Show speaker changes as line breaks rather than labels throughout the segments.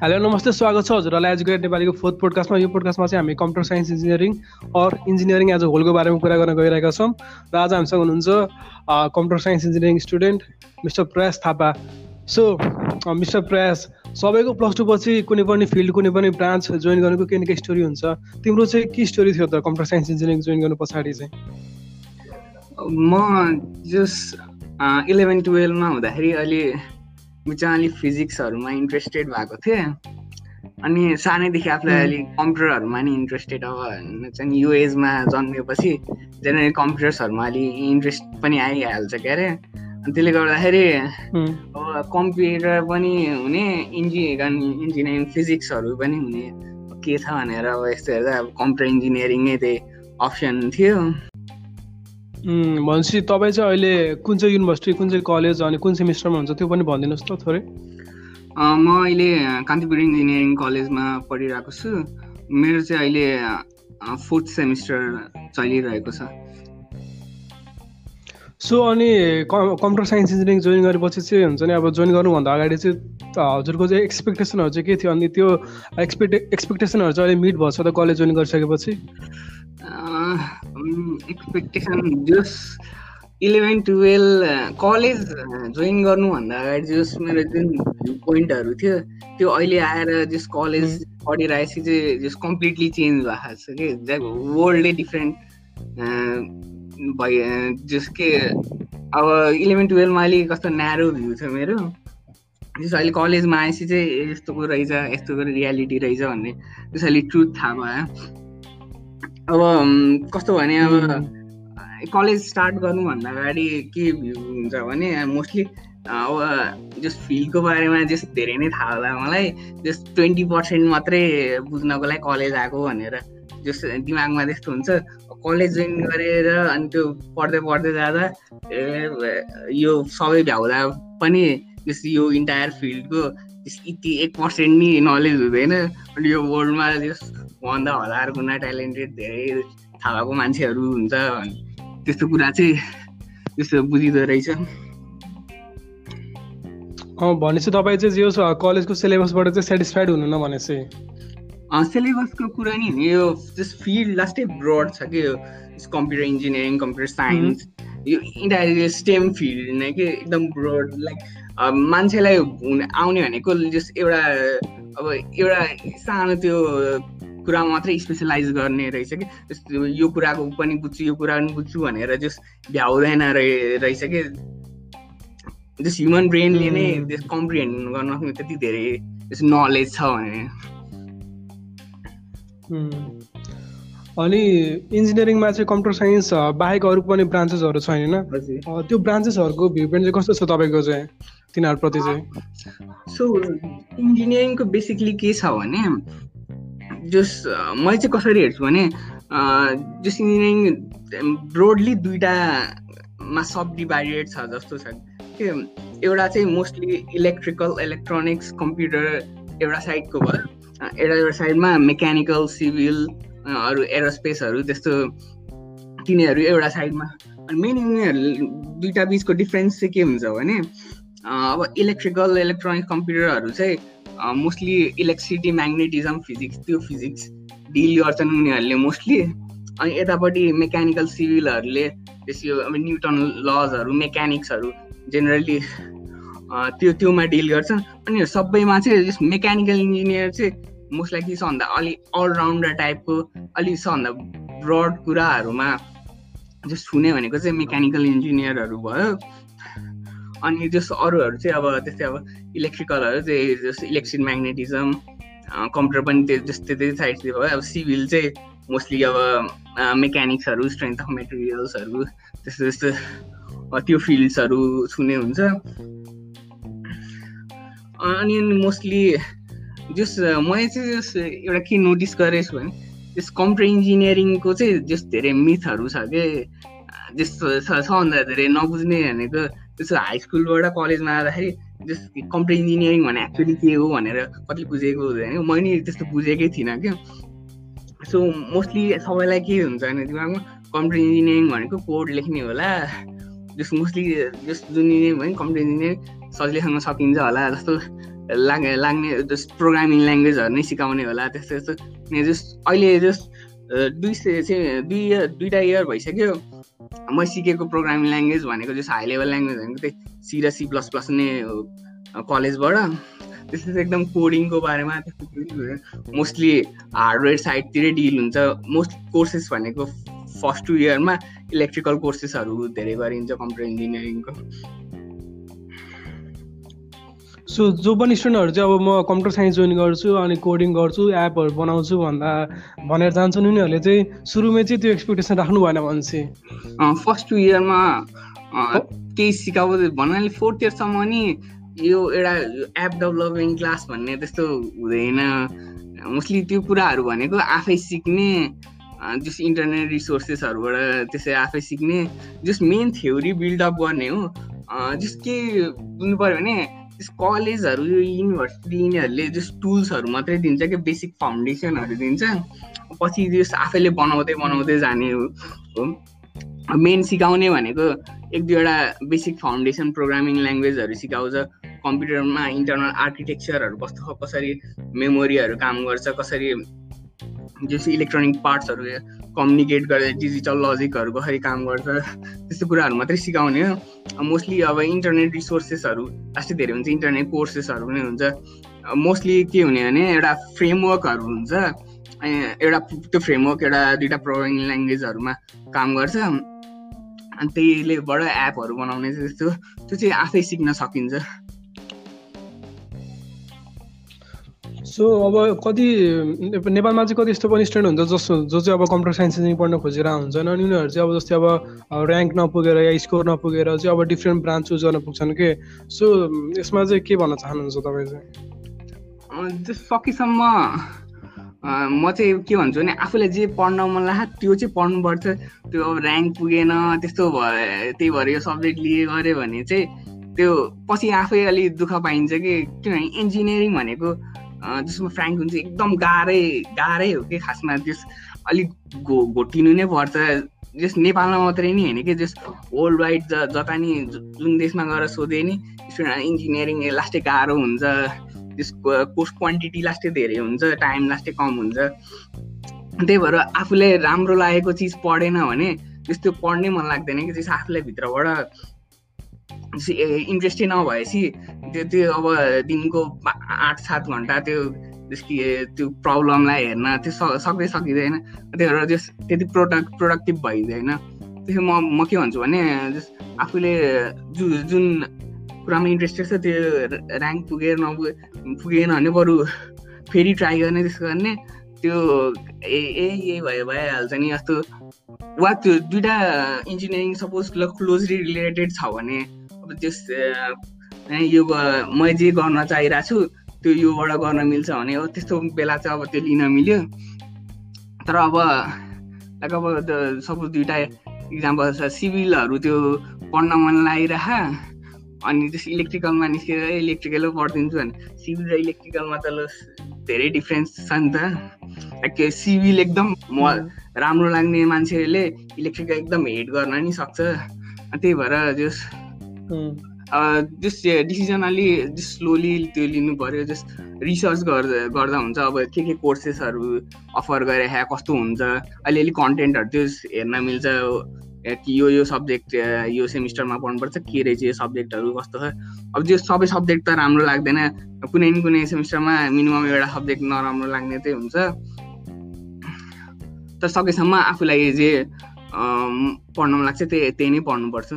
Hello नमस्ते स्वागत छ हजुरहरूलाई। एजुकेट नेपालीको फोर्थ पोडकास्टमा यो पोडकास्टमा चाहिँ हामी computer science engineering or engineering as a होलको बारेमा कुरा गर्न गइरहेका छौँ। र आज हामीसँग हुनुहुन्छ computer science engineering student mister Prayas Thapa. So mister प्रयास सबैको प्लस टू पछि कुनै पनि फिल्ड कुनै पनि ब्रान्च जोइन गर्नुको केही न केही स्टोरी हुन्छ। तिम्रो चाहिँ के स्टोरी थियो त कम्प्युटर साइन्स इन्जिनियरिङ जोइन गर्नु पछाडि चाहिँ?
म जस इलेभेन टुवेल्भमा हुँदाखेरि अहिले म चाहिँ अलिक फिजिक्सहरूमा इन्ट्रेस्टेड भएको थिएँ अनि सानैदेखि आफूलाई अलिक कम्प्युटरहरूमा नि इन्ट्रेस्टेड अब चाहिँ यो एजमा जन्मेपछि जेनरली कम्प्युटर्सहरूमा अलिक इन्ट्रेस्ट पनि आइहाल्छ के अरे अनि त्यसले गर्दाखेरि अब कम्प्युटर पनि हुने इन्जि इन्जिनियरिङ फिजिक्सहरू पनि हुने के छ भनेर अब यस्तो हेर्दा अब कम्प्युटर इन्जिनियरिङ नै त्यही अप्सन थियो।
भनेपछि तपाईँ चाहिँ अहिले कुन चाहिँ युनिभर्सिटी कुन चाहिँ कलेज अनि कुन सेमिस्टरमा हुन्छ त्यो पनि भनिदिनुहोस् त थोरै।
म अहिले कान्तिपुर इन्जिनियरिङ कलेजमा पढिरहेको छु। मेरो चाहिँ अहिले फोर्थ सेमिस्टर चलिरहेको छ।
सो अनि कम्प्युटर साइन्स इन्जिनियरिङ जोइन गरेपछि चाहिँ हुन्छ नि अब जोइन गर्नुभन्दा अगाडि चाहिँ हजुरको चाहिँ एक्सपेक्टेसनहरू चाहिँ के थियो? अनि त्यो एक्सपेक्टे एक्सपेक्टेसनहरू चाहिँ अहिले मिट भएछ त कलेज जोइन गरिसकेपछि?
Expectation just eleven twelve college join गर्नुभन्दा अगाडि जस मेरो जुन भ्यू पोइन्टहरू थियो त्यो अहिले आएर जस कलेज पढिरहेपछि चाहिँ जस कम्प्लिटली चेन्ज भएको छ कि? वर्ल्डै डिफ्रेन्ट भइ जस के? अब इलेभेन टुवेल्भमा अलिक कस्तो न्यारो भ्यू छ मेरो। जस अहिले कलेजमा आएपछि चाहिँ यस्तोको रहेछ यस्तोको रियालिटी रहेछ भन्ने जस अलिक ट्रुथ थाहा भयो। अब कस्तो भने अब कलेज स्टार्ट गर्नुभन्दा अगाडि के हुन्छ भने मोस्टली अब जस फिल्डको बारेमा जस धेरै नै थाहा होला मलाई जस ट्वेन्टी पर्सेन्ट मात्रै बुझ्नको लागि कलेज आएको भनेर। जस दिमागमा त्यस्तो हुन्छ कलेज जोइन गरेर अनि त्यो पढ्दै पढ्दै जाँदा यो सबै भ्याउँदा पनि जस यो इन्टायर फिल्डको यति एक पर्सेन्ट नि नलेज हुँदैन अनि यो वर्ल्डमा जस भन्दा हजार गुणा ट्यालेन्टेड धेरै थाहा भएको मान्छेहरू हुन्छ त्यस्तो कुरा चाहिँ त्यस्तो बुझिँदो रहेछ।
भनेपछि तपाईँ चाहिँ जे कलेजको सिलेबसबाट चाहिँ सेटिस्फाइड हुनु न
भनेपछि सिलेबसको कुरा नि यो जस फिल्ड लास्टै ब्रड छ कि यो कम्प्युटर इन्जिनियरिङ कम्प्युटर साइन्स यो इन्टायर स्टेम फिल्ड नै कि एकदम ब्रोड लाइक मान्छेलाई हुने आउने भनेको जस एउटा अब एउटा सानो त्यो कुरा मात्रै स्पेसलाइज गर्ने रहेछ कि? यो कुराको पनि बुझ्छु यो कुरा पनि बुझ्छु भनेर जस भ्याउँदैन रहेछ कि? जस ह्युमन ब्रेनले नै त्यस कम्प्रिहेन्ड गर्न त्यति धेरै त्यस नलेज छ भने।
अनि इन्जिनियरिङमा चाहिँ कम्प्युटर साइन्स बाहेक अरू पनि ब्रान्चेसहरू छैन त्यो ब्रान्चेसहरूको भ्यू पोइन्ट चाहिँ कस्तो छ तपाईँको चाहिँ तिनीहरूप्रति चाहिँ?
सो इन्जिनियरिङको बेसिकली के छ भने जस मैले चाहिँ कसरी हेर्छु भने जस इन्जिनियरिङ ब्रोडली दुइटामा सब डिभाइडेड छ जस्तो छ। के एउटा चाहिँ मोस्टली इलेक्ट्रिकल इलेक्ट्रोनिक्स कम्प्युटर एउटा साइडको भयो। एउटा एउटा साइडमा मेकानिकल सिभिल अरू एरोस्पेसहरू त्यस्तो तिनीहरू एउटा साइडमा। अनि मेन यिनीहरू दुइटा बिचको डिफ्रेन्स चाहिँ के हुन्छ भने अब इलेक्ट्रिकल इलेक्ट्रोनिक कम्प्युटरहरू चाहिँ मोस्टली इलेक्ट्रिसिटी म्याग्नेटिजम फिजिक्स त्यो फिजिक्स डिल गर्छन् उनीहरूले मोस्टली अनि यतापट्टि मेकानिकल सिभिलहरूले त्यसो अब न्युटन लजहरू मेकानिक्सहरू जेनरली त्यो त्योमा डिल गर्छ। अनि सबैमा चाहिँ मेकानिकल इन्जिनियर चाहिँ मोस्टली के छ भन्दा अलिक अलराउन्डर टाइपको अलिक छ भन्दा ब्रड कुराहरूमा जस्ट हुने भनेको चाहिँ मेकानिकल इन्जिनियरहरू भयो। अनि जस्तो अरूहरू चाहिँ अब त्यस्तै अब इलेक्ट्रिकलहरू चाहिँ जस्तो इलेक्ट्रिक म्याग्नेटिजम कम्प्युटर पनि त्यो जस्तै त्यही साइडतिर भयो। अब सिभिल चाहिँ मोस्टली अब मेकानिक्सहरू स्ट्रेन्थ अफ मेटेरियल्सहरू त्यस्तो त्यस्तो त्यो फिल्ड्सहरू छुने हुन्छ। अनि मोस्टली जस मैले चाहिँ जस एउटा के नोटिस गरेको छु भने त्यस कम्प्युटर इन्जिनियरिङको चाहिँ जस धेरै मिथहरू छ कि जस्तो छ सबभन्दा धेरै नबुझ्ने भनेको त्यसो हाई स्कुलबाट कलेजमा आउँदाखेरि जस कम्प्युटर इन्जिनियरिङ भने एक्चुली के हो भनेर कति बुझेको हुँदैन मैले त्यस्तो बुझेकै थिइनँ क्या। सो मोस्टली सबैलाई के हुन्छ भने दिमागमा कम्प्युटर इन्जिनियरिङ भनेको कोड लेख्ने होला। जस मोस्टली जस जुन इन्जिनियरिङ कम्प्युटर इन्जिनियरिङ सजिलैसँग सकिन्छ होला। जस्तो लाग लाग्ने जस प्रोग्रामिङ ल्याङ्ग्वेजहरू नै सिकाउने होला त्यस्तो त्यस्तो जस अहिले जस दुई चाहिँ दुई इयर दुइटा इयर भइसक्यो। म सिकेको प्रोग्रामिङ ल्याङ्ग्वेज भनेको जस्तो हाई लेभल ल्याङ्ग्वेज भनेको त्यही सी र सी प्लस प्लस नै कलेजबाट त्यस्तो चाहिँ एकदम कोडिङको बारेमा मोस्टली हार्डवेयर साइडतिरै डिल हुन्छ। मोस्ट कोर्सेस भनेको फर्स्ट टु इयरमा इलेक्ट्रिकल कोर्सेसहरू धेरै गरिन्छ कम्प्युटर इन्जिनियरिङको
सो जो पनि स्टुडेन्टहरू चाहिँ अब म कम्प्युटर साइन्स जोइन गर्छु अनि कोडिङ गर्छु एपहरू बनाउँछु भन्दा भनेर जान्छन् उनीहरूले चाहिँ सुरुमै चाहिँ त्यो एक्सपेक्टेसन राख्नु भएन भने चाहिँ
फर्स्ट टु इयरमा केही सिकाउँदै भन्नाले फोर्थ इयरसम्म नि यो एउटा एप डेभलपिङ क्लास भन्ने त्यस्तो हुँदैन। मोस्टली त्यो कुराहरू भनेको आफै सिक्ने जस इन्टरनेट रिसोर्सेसहरूबाट त्यसै आफै सिक्ने जस मेन थ्योरी बिल्डअप गर्ने हो। जस के बुझ्नु पऱ्यो भने कलेजहरू युनिभर्सिटी यिनीहरूले जस टुल्सहरू मात्रै दिन्छ कि बेसिक फाउन्डेसनहरू दिन्छ पछि जस आफैले बनाउँदै बनाउँदै जाने हो। मेन सिकाउने भनेको एक दुईवटा बेसिक फाउन्डेसन प्रोग्रामिङ ल्याङ्ग्वेजहरू सिकाउँछ कम्प्युटरमा इन्टरनल आर्किटेक्चरहरू कस्तो कसरी मेमोरीहरू काम गर्छ कसरी जस्तो इलेक्ट्रोनिक पार्ट्सहरू कम्युनिकेट गरेर डिजिटल लजिकहरू कसरी काम गर्छ। त्यस्तो कुराहरू मात्रै सिकाउने हो। मोस्टली अब इन्टरनेट रिसोर्सेसहरू लास्टै धेरै हुन्छ इन्टरनेट कोर्सेसहरू पनि हुन्छ। मोस्टली के हुने भने एउटा फ्रेमवर्कहरू हुन्छ। एउटा त्यो फ्रेमवर्क एउटा दुइटा प्रोग्रामिङ ल्याङ्ग्वेजहरूमा काम गर्छ। अनि त्यहीलेबाट एपहरू बनाउने जस्तो। त्यो चाहिँ आफै सिक्न सकिन्छ।
सो अब कति नेपालमा चाहिँ कति यस्तो पनि स्टुडेन्ट हुन्छ जस जो चाहिँ अब कम्प्युटर साइन्स इन्जिनियरिङ पढ्न खोजेर हुन्छन् अनि उनीहरू चाहिँ अब जस्तै अब ऱ्याङ्क नपुगेर या स्कोर नपुगेर चाहिँ अब डिफ्रेन्ट ब्रान्च चुज गर्न पुग्छन् के? सो यसमा चाहिँ के भन्न चाहनुहुन्छ तपाईँ
चाहिँ? सकेसम्म म चाहिँ के भन्छु भने आफूलाई जे पढ्न मन लाग्छ त्यो चाहिँ पढ्नुपर्छ। त्यो अब ऱ्याङ्क पुगेन त्यस्तो भयो त्यही भएर यो सब्जेक्ट लिए गऱ्यो भने चाहिँ त्यो पछि आफै अलिक दुःख पाइन्छ कि? किनभने इन्जिनियरिङ भनेको जसमा फ्रेङ्क हुन्छ एकदम गाह्रै गाह्रै हो कि खासमा त्यस अलिक घो घोटिनु नै पर्छ। जस नेपालमा मात्रै नि होइन कि जस वर्ल्ड वाइड ज जता नि जुन देशमा गएर सोधे नि स्टुडेन्ट इन्जिनियरिङ लास्टै गाह्रो हुन्छ। त्यसको कोर्स क्वान्टिटी लास्टै धेरै हुन्छ टाइम लास्टै कम हुन्छ। त्यही भएर आफूलाई राम्रो लागेको चिज पढेन भने त्यस्तो पढ्नै मन लाग्दैन कि त्यस आफूलाई भित्रबाट इन्ट्रेस्टै नभएपछि त्यो त्यो अब दिनको आठ सात घन्टा त्यो त्यो प्रब्लमलाई हेर्न त्यो सक्दै सकिँदैन। त्यही भएर जस त्यति प्रोडक्ट प्रोडक्टिभ भइँदैन। त्यसो म म के भन्छु भने जस आफूले जु जुन कुरामा इन्ट्रेस्टेड छ त्यो ऱ्याङ्क पुगेर नपुगे पुगेन भने बरु फेरि ट्राई गर्ने त्यसो गर्ने त्यो ए यही भयो भइहाल्छ नि। जस्तो वा त्यो दुइटा इन्जिनियरिङ सपोज क्लोजली रिलेटेड छ भने त्यस यो मैले जे गर्न चाहिरहेको छु त्यो योबाट गर्न मिल्छ भने हो। त्यस्तो बेला चाहिँ अब त्यो लिन मिल्यो। तर अब लाइक अब सपोज दुइटा इक्जाम्पल छ। सिभिलहरू त्यो पढ्न मन लागिरह अनि त्यस इलेक्ट्रिकलमा निस्केर इलेक्ट्रिकलै पढिदिन्छु भने सिभिल र इलेक्ट्रिकलमा त ल धेरै डिफ्रेन्स छ नि त। लाइक सिभिल एकदम म राम्रो लाग्ने मान्छेले इलेक्ट्रिकल एकदम हेट गर्न नि सक्छ। त्यही भएर जस जस डिसिजन अलि स्लोली त्यो लिनु पऱ्यो जस रिसर्च गर्दा गर्दा हुन्छ अब के के कोर्सेसहरू अफर गरे कस्तो हुन्छ अलिअलि कन्टेन्टहरू त्यो हेर्न मिल्छ कि यो यो सब्जेक्ट यो सेमिस्टरमा पढ्नुपर्छ के रहेछ यो सब्जेक्टहरू कस्तो छ। अब त्यो सबै सब्जेक्ट त राम्रो लाग्दैन कुनै न कुनै सेमिस्टरमा मिनिमम एउटा सब्जेक्ट नराम्रो लाग्ने चाहिँ हुन्छ। तर सकेसम्म आफूलाई जे पढ्नु मन लाग्छ त्यही त्यही नै पढ्नुपर्छ।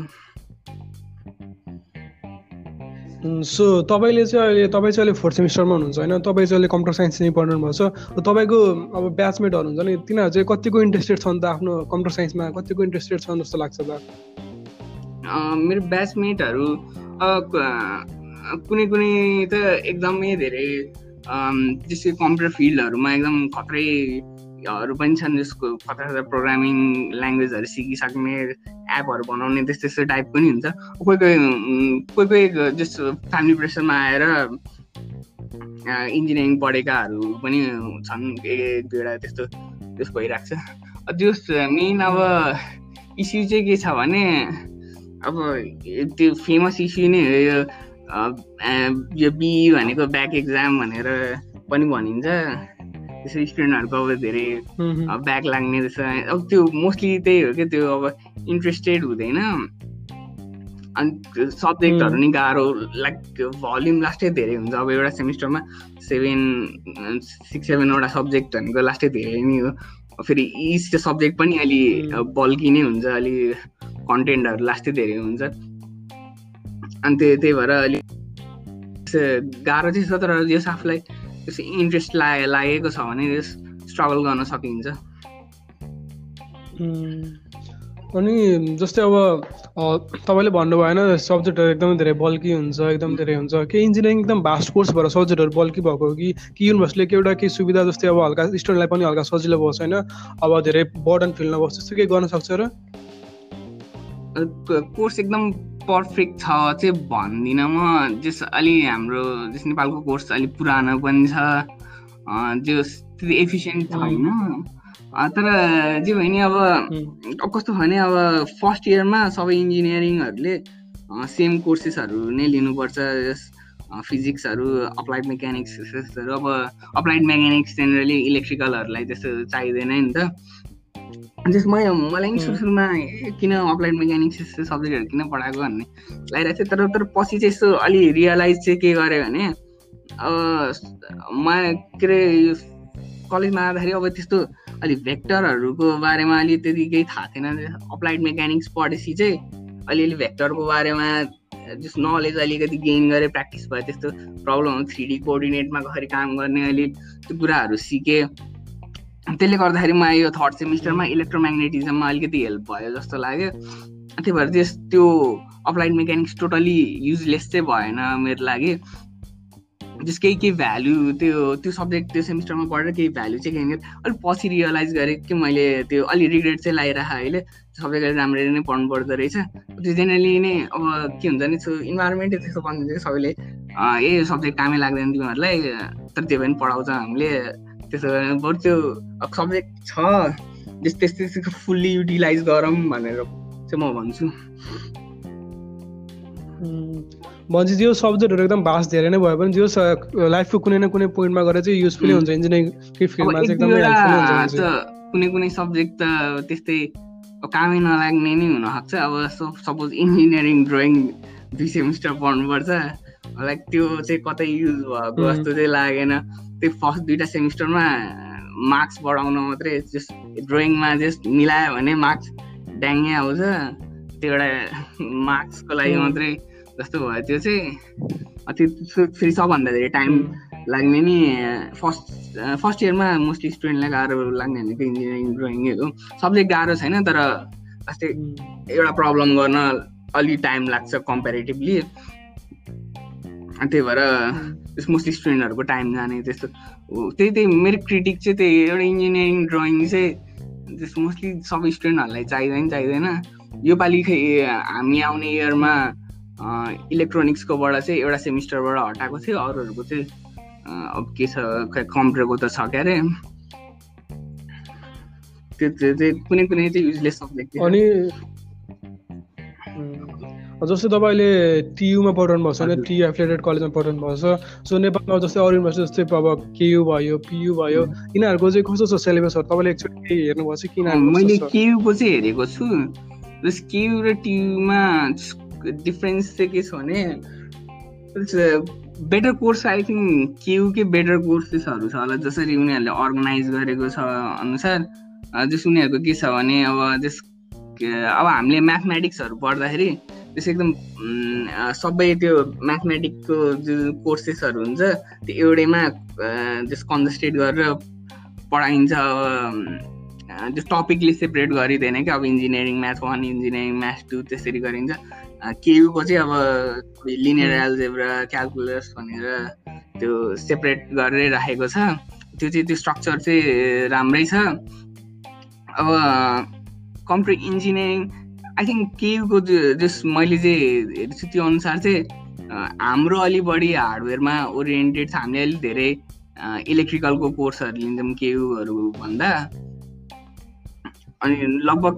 सो तपाईँले चाहिँ अहिले तपाईँ चाहिँ अहिले फोर्थ सेमिस्टरमा हुनुहुन्छ होइन? तपाईँ चाहिँ अहिले कम्प्युटर साइन्स नै पढ्नु भएको छ। तपाईँको अब ब्याचमेटहरू हुन्छ नि तिनीहरू चाहिँ कतिको इन्ट्रेस्टेड छन् त आफ्नो कम्प्युटर साइन्समा? कतिको इन्ट्रेस्टेड छन् जस्तो लाग्छ त?
मेरो ब्याचमेटहरू कुनै कुनै त एकदमै धेरै जस्तै कम्प्युटर फिल्डहरूमा एकदम खत्रै हरू पनि छन् जसको कता कता प्रोग्रामिङ ल्याङ्ग्वेजहरू सिकिसक्ने एपहरू बनाउने त्यस्तो त्यस्तो टाइप पनि हुन्छ। कोही कोही कोही कोही जस्तो फ्यामिली प्रेसरमा आएर इन्जिनियरिङ पढेकाहरू पनि छन् एक दुईवटा त्यस्तो त्यस्तो भइरहेको छ। त्यो मेन अब इस्यु चाहिँ के छ भने अब त्यो फेमस इस्यु नै हो यो यो बिई भनेको ब्याक एक्जाम भनेर पनि भनिन्छ। त्यसो स्टुडेन्टहरूको अब धेरै ब्याक लाग्ने रहेछ अब त्यो मोस्टली त्यही हो क्या त्यो अब इन्ट्रेस्टेड हुँदैन। अनि सब्जेक्टहरू नि गाह्रो लाइक भल्युम लास्टै धेरै हुन्छ। अब एउटा सेमिस्टरमा सेभेन सिक्स सेभेनवटा सब्जेक्ट भनेको लास्टै धेरै नै हो। फेरि इच त्यो सब्जेक्ट पनि अलि बल्की नै हुन्छ अलि कन्टेन्टहरू लास्टै धेरै हुन्छ। अनि त्यही त्यही भएर अलिक गाह्रो चाहिँ छ तर यस आफूलाई त्यसै इन्ट्रेस्ट लागे लागेको छ भने स्ट्रगल गर्न सकिन्छ।
अनि जस्तै अब तपाईँले भन्नुभयो होइन सब्जेक्टहरू एकदमै धेरै बल्की हुन्छ एकदम धेरै हुन्छ। के इन्जिनियरिङ एकदम भास्ट कोर्स भएर सब्जेक्टहरू बल्की भएको हो कि? कि युनिभर्सिटीले के एउटा केही सुविधा जस्तै अब हल्का स्टुडेन्टलाई पनि हल्का सजिलो भयो होइन अब धेरै बर्डन फिल नबोस् त्यस्तो केही गर्न सक्छ र?
कोर्स एकदम पर्फेक्ट छ चाहिँ भन्दिनँ म। जस अलि हाम्रो जस नेपालको कोर्स अलिक पुरानो पनि छ। जो त्यति एफिसियन्ट छैन। तर जे भयो नि अब कस्तो भने अब फर्स्ट इयरमा सबै इन्जिनियरिङहरूले सेम कोर्सेसहरू नै लिनुपर्छ। फिजिक्सहरू अप्लाइड मेकानिक्सहरू अब अप्लाइड मेकानिक्स जेनरली इलेक्ट्रिकलहरूलाई त्यस्तो चाहिँदैन नि त। त्यस म मलाई नि सुरु सुरुमा किन अप्लाइड मेकानिक्स यस्तो सब्जेक्टहरू किन पढाएको भन्ने। लागिरहेको थियो तर तर पछि चाहिँ यस्तो अलि रियलाइज चाहिँ के गरेँ भने अब म के अरे कलेजमा आउँदाखेरि अब त्यस्तो अलिक भेक्टरहरूको बारेमा अलि त्यति केही थाहा थिएन। अप्लाइड मेकानिक्स पढेपछि चाहिँ अलिअलि भेक्टरको बारेमा जस नलेज अलिकति गेन गरेँ प्र्याक्टिस भयो त्यस्तो प्रब्लम थ्री डी कोअर्डिनेटमा कसरी काम गर्ने अलि त्यो कुराहरू सिकेँ। त्यसले गर्दाखेरि म यो थर्ड सेमिस्टरमा इलेक्ट्रोम्याग्नेटिजममा अलिकति हेल्प भयो जस्तो लाग्यो। त्यही भएर त्यस त्यो अप्लाइड मेकानिक्स टोटली युजलेस चाहिँ भएन मेरो लागि। जस केही केही भ्याल्यु त्यो त्यो सब्जेक्ट त्यो सेमिस्टरमा पढेर केही भ्याल्यु चाहिँ केही अलिक पछि रियलाइज गरेँ कि मैले त्यो अलि रिग्रेट चाहिँ लगाइरहेको अहिले। सब्जेक्ट राम्ररी नै पढ्नु पर्दो रहेछ। त्यो जेनरली नै अब के हुन्छ नि इन्भाइरोमेन्टै त्यस्तो भनिदिन्छ सबैले। ए सब्जेक्ट कामै लाग्दैन तिमीहरूलाई। तर त्यो पनि पढाउँछ हामीले। त्यसो बरु त्यो सब्जेक्ट छ। त्यस त्यस्तो फुल्ली युटिलाइज गरौँ भनेर चाहिँ म भन्छु।
भनेपछि त्यो सब्जेक्टहरू एकदम भास्ट धेरै नै भयो भने त्यो लाइफको कुनै न कुनै पोइन्टमा गएर चाहिँ युजफुलै हुन्छ इन्जिनियरिङ फिल्डमा चाहिँ एकदमै
कुनै कुनै सब्जेक्ट त त्यस्तै कामै नलाग्ने नै हुनसक्छ। अब सपोज इन्जिनियरिङ ड्रइङ दुई सेमिस्टर पढ्नुपर्छ। लाइक त्यो चाहिँ कतै युज भएको जस्तो चाहिँ लागेन। त्यो फर्स्ट दुइटा सेमिस्टरमा मार्क्स बढाउन मात्रै जस ड्रइङमा जस्ट मिलायो भने मार्क्स ड्याङ्गै आउँछ। त्यो एउटा मार्क्सको लागि मात्रै जस्तो भयो। त्यो चाहिँ त्यो फेरि सबभन्दा धेरै टाइम लाग्ने नि फर्स्ट फर्स्ट इयरमा मोस्टली स्टुडेन्टलाई गाह्रो लाग्ने भनेको इन्जिनियरिङ ड्रइङहरू सब्जेक्ट गाह्रो छैन तर अस्ति एउटा प्रब्लम गर्न अलि टाइम लाग्छ कम्पेरिटिभली त्यही भएर मोस्टली स्टुडेन्टहरूको टाइम जाने त्यस्तो। त्यही त्यही मेरो क्रिटिक चाहिँ त्यही एउटा इन्जिनियरिङ ड्रइङ चाहिँ त्यस मोस्टली सबै स्टुडेन्टहरूलाई चाहिँदैन चाहिँदैन। योपालि हामी आउने इयरमा इलेक्ट्रोनिक्सकोबाट चाहिँ एउटा सेमिस्टरबाट हटाएको थियो। अरूहरूको चाहिँ अब के छ कम्प्युटरको त छ क्या अरे त्यो चाहिँ कुनै कुनै चाहिँ युजलेस सब्जेक्ट
अनि जस्तै तपाईँले टियुमा पढाउनु भएको छ भने टियु एफिलेटेड कलेजमा पढाउनु भएको छ सो नेपालमा जस्तै अरू युनिभर्सिटी जस्तै अब केयु भयो पियु भयो यिनीहरूको चाहिँ कस्तो छ सिलेबसहरू? तपाईँले एकचोटि हेर्नुभएको छ किन
मैले केयुको चाहिँ हेरेको छु। जस केयु र टियुमा डिफ्रेन्स चाहिँ के छ भने बेटर कोर्स आई थिङ्क केयुकै बेटर कोर्सेसहरू छ होला। जसरी उनीहरूले अर्गनाइज गरेको छ अनुसार। जस उनीहरूको के छ भने अब जस अब हामीले म्याथमेटिक्सहरू पढ्दाखेरि त्यस एकदम सबै त्यो म्याथमेटिक्सको जुन कोर्सेसहरू हुन्छ त्यो एउटैमा जस कन्जस्टेड गरेर पढाइन्छ अब त्यो टपिकले सेपरेट गरिँदैन क्या अब engineering math one engineering math two त्यसरी गरिन्छ। केयुको चाहिँ अब लिनियर एल्जेब्रा क्यालकुलस भनेर त्यो सेपरेट गरेरै राखेको छ। त्यो चाहिँ त्यो स्ट्रक्चर चाहिँ राम्रै छ। अब कम्प्युटर इन्जिनियरिङ आई थिङ्क केयुको जस मैले चाहिँ हेर्छु त्यो अनुसार चाहिँ हाम्रो अलि बढी हार्डवेयरमा ओरिएन्टेड छ हामीले अलिक धेरै इलेक्ट्रिकलको कोर्सहरू लिन्छौँ केयुहरू भन्दा। अनि लगभग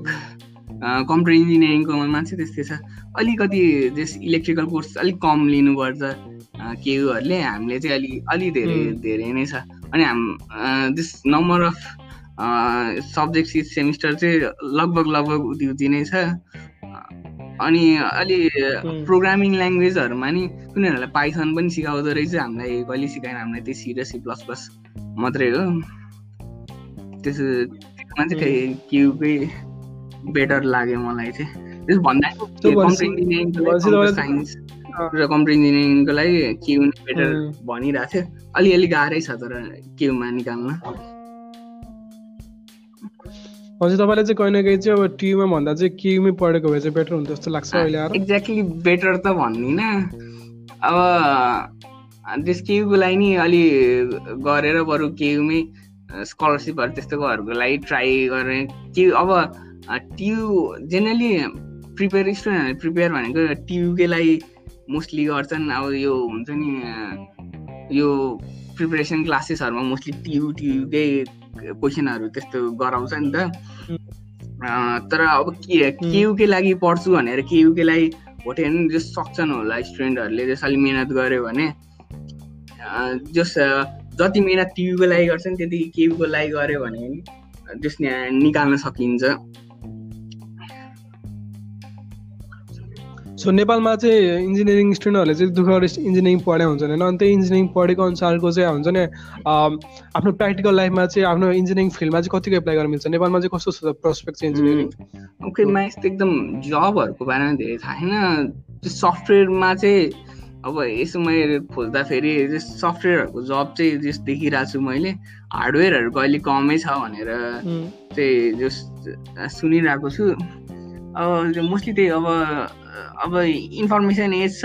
कम्प्युटर इन्जिनियरिङको मान्छे त्यस्तै छ। अलिकति जस इलेक्ट्रिकल कोर्स अलिक कम लिनुपर्छ केयुहरूले हामीले चाहिँ अलि अलि धेरै धेरै नै छ। अनि हाम this number of subject semester चाहिँ लगभग लगभग उति उति नै छ। अनि अलि प्रोग्रामिङ ल्याङ्ग्वेजहरूमा नि उनीहरूलाई पाइथन पनि सिकाउँदो रहेछ। हामीलाई कहिले सिकाएन हामीलाई त्यो सी र सी प्लस प्लस मात्रै हो। त्यसो त्यसमा चाहिँ क्युकै बेटर लाग्यो मलाई चाहिँ। त्यस भन्दा कम्प्युटर इन्जिनियरिङको साइन्स र कम्प्युटर इन्जिनियरिङको लागि क्यु बेटर भनिरहेको थियो। अलिअलि गाह्रै छ तर क्युमा निकाल्न।
हजुर तपाईँले चाहिँ कहीँ न कहीँ चाहिँ अब टियुमा भन्दा चाहिँ केयुमै पढेको भए चाहिँ बेटर हुन्छ जस्तो लाग्छ अहिले
आएर एक्ज्याक्टली बेटर त भन्दिनँ अब त्यस केयुको लागि नि अलि गरेर बरु केयुमै स्कलरसिपहरू त्यस्तोहरूको लागि ट्राई गरेँ। के अब टियु जेनरली प्रिपेयर स्टुडेन्टहरूले प्रिपेयर भनेको टियुकै लागि मोस्टली गर्छन्। अब यो हुन्छ नि यो प्रिपेरेसन क्लासेसहरूमा मोस्टली टियु टियुकै क्वेसनहरू त्यस्तो गराउँछ नि त। तर अब के केयुकै लागि पढ्छु भनेर केयुकै लागि भोटे जस सक्छन् होला स्टुडेन्टहरूले जस अलिक मिहिनेत गऱ्यो भने। जस जति मिहिनेत टियुको लागि गर्छन् त्यति केयुको लागि गऱ्यो भने जस निकाल्न सकिन्छ।
सो नेपालमा चाहिँ इन्जिनियरिङ स्टुडेन्टहरूले चाहिँ दुःख गरेर इन्जिनियरिङ पढाइ हुन्छ होइन अनि त्यही इन्जिनियरिङ पढेको अनुसारको चाहिँ हुन्छ नि आफ्नो प्र्याक्टिकल लाइफमा चाहिँ आफ्नो इन्जिनियरिङ फिल्डमा चाहिँ कतिको एप्लाई गर्न मिल्छ? नेपालमा चाहिँ कस्तो छ प्रोस्पेक्ट चाहिँ इन्जिनियरिङ
ओकेमा यस्तो एकदम जबहरूको बारेमा धेरै थाहा छैन। त्यो सफ्टवेयरमा चाहिँ अब यसो मैले खोज्दाखेरि सफ्टवेयरहरूको जब चाहिँ जस देखिरहेको छु मैले। हार्डवेयरहरूको अहिले कमै छ भनेर चाहिँ जस सुनिरहेको छु। अब मोस्टली त्यही अब अब इन्फर्मेसन एज छ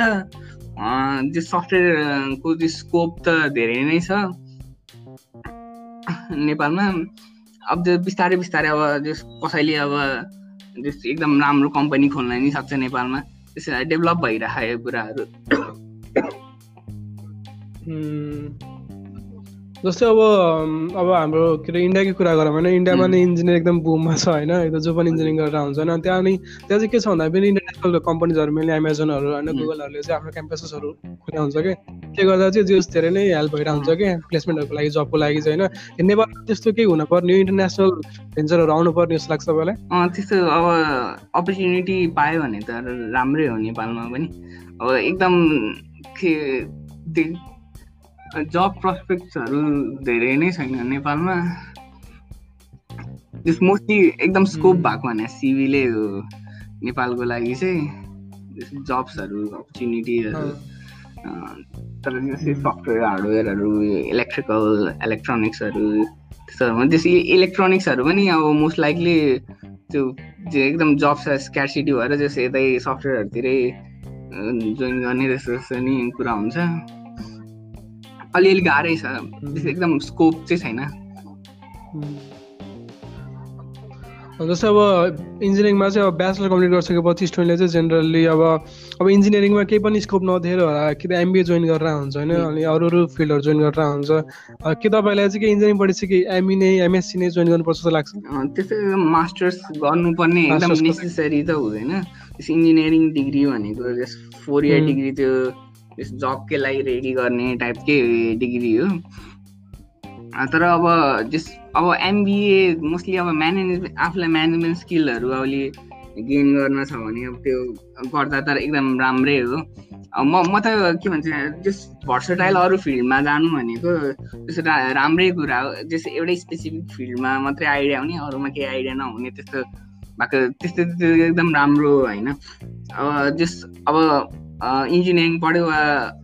त्यो सफ्टवेयरको त्यो स्कोप त धेरै नै छ। नेपालमा अब त्यो बिस्तारै बिस्तारै अब त्यो कसैले अब एकदम राम्रो कम्पनी खोल्न नि सक्छ नेपालमा। त्यसरी डेभलप भइरहेको कुराहरू।
जस्तै अब अब हाम्रो के अरे इन्डियाकै कुरा गरौँ होइन इन्डियामा नै इन्जिनियर एकदम बुममा छ होइन। एकदम जो पनि इन्जिनियरिङ गरेर हुन्छ होइन। त्यहाँ अनि त्यहाँ चाहिँ के छ भन्दा पनि इन्टरनेसनल कम्पनीजहरू मेनली एमाजोनहरू होइन गुगलहरूले चाहिँ आफ्नो क्याम्पसेसहरू खुला हुन्छ कि। के गर्दा चाहिँ जियोस् धेरै नै हेल्प भइरहेको हुन्छ कि प्लेसमेन्टहरूको लागि जबको लागि चाहिँ होइन। नेपालमा त्यस्तो केही हुनुपर्ने इन्टरनेसनल भेन्चरहरू आउनुपर्ने जस्तो लाग्छ तपाईँलाई?
त्यस्तो अब अपर्च्युनिटी पायो भने त राम्रै हो नेपालमा पनि। अब एकदम जब प्रस्पेक्ट्सहरू धेरै नै छैन नेपालमा। जस मोस्टली एकदम स्कोप भएको भने सिभीले हो नेपालको लागि चाहिँ जब्सहरू अपर्च्युनिटीहरू तर जस्तै सफ्टवेयर हार्डवेयरहरू इलेक्ट्रिकल इलेक्ट्रोनिक्सहरू त्यस्तोहरूमा त्यस इलेक्ट्रोनिक्सहरू पनि अब मोस्ट लाइकली त्यो एकदम जब्स स्क्यासिटी भएर जस्तो यतै सफ्टवेयरहरूतिरै जोइन गर्ने जस्तो नि कुरा हुन्छ। अलिअलि गाह्रै छ। एकदम स्कोप चाहिँ छैन।
जस्तै अब इन्जिनियरिङमा चाहिँ अब ब्याचलर कम्प्लिट गरिसकेपछि स्टुडेन्टले चाहिँ जेनरली अब अब इन्जिनियरिङमा केही पनि स्कोप नदिएर होला कि त एमबिए जोइन गरेर हुन्छ होइन? अनि अरू अरू फिल्डहरू जोइन गरेर हुन्छ। के तपाईँलाई चाहिँ के इन्जिनियरिङ पढिसके एमई नै एमएससी नै जोइन गर्नुपर्छ जस्तो लाग्छ?
त्यस्तै मास्टर्स गर्नुपर्ने एकदम नेसेसरी त हुँदैन। इन्जिनियरिङ डिग्री भनेको फोर इयर डिग्री त्यो जबकै लागि रेडी गर्ने टाइपकै डिग्री हो। तर अब जस अब एमबिए मोस्टली अब म्यानेजमेन्ट आफूलाई म्यानेजमेन्ट स्किलहरू अहिले गेन गर्न छ भने अब त्यो गर्दा त एकदम राम्रै हो। म म त के भन्छ जस भर्सटाइल अरू फिल्डमा जानु भनेको त्यस्तो राम्रै कुरा हो। जस्तो एउटै स्पेसिफिक फिल्डमा मात्रै आइडिया हुने अरूमा केही आइडिया नहुने त्यस्तो भएको त्यस्तो एकदम राम्रो होइन। अब जस अब इन्जिनियरिङ पढ्यो वा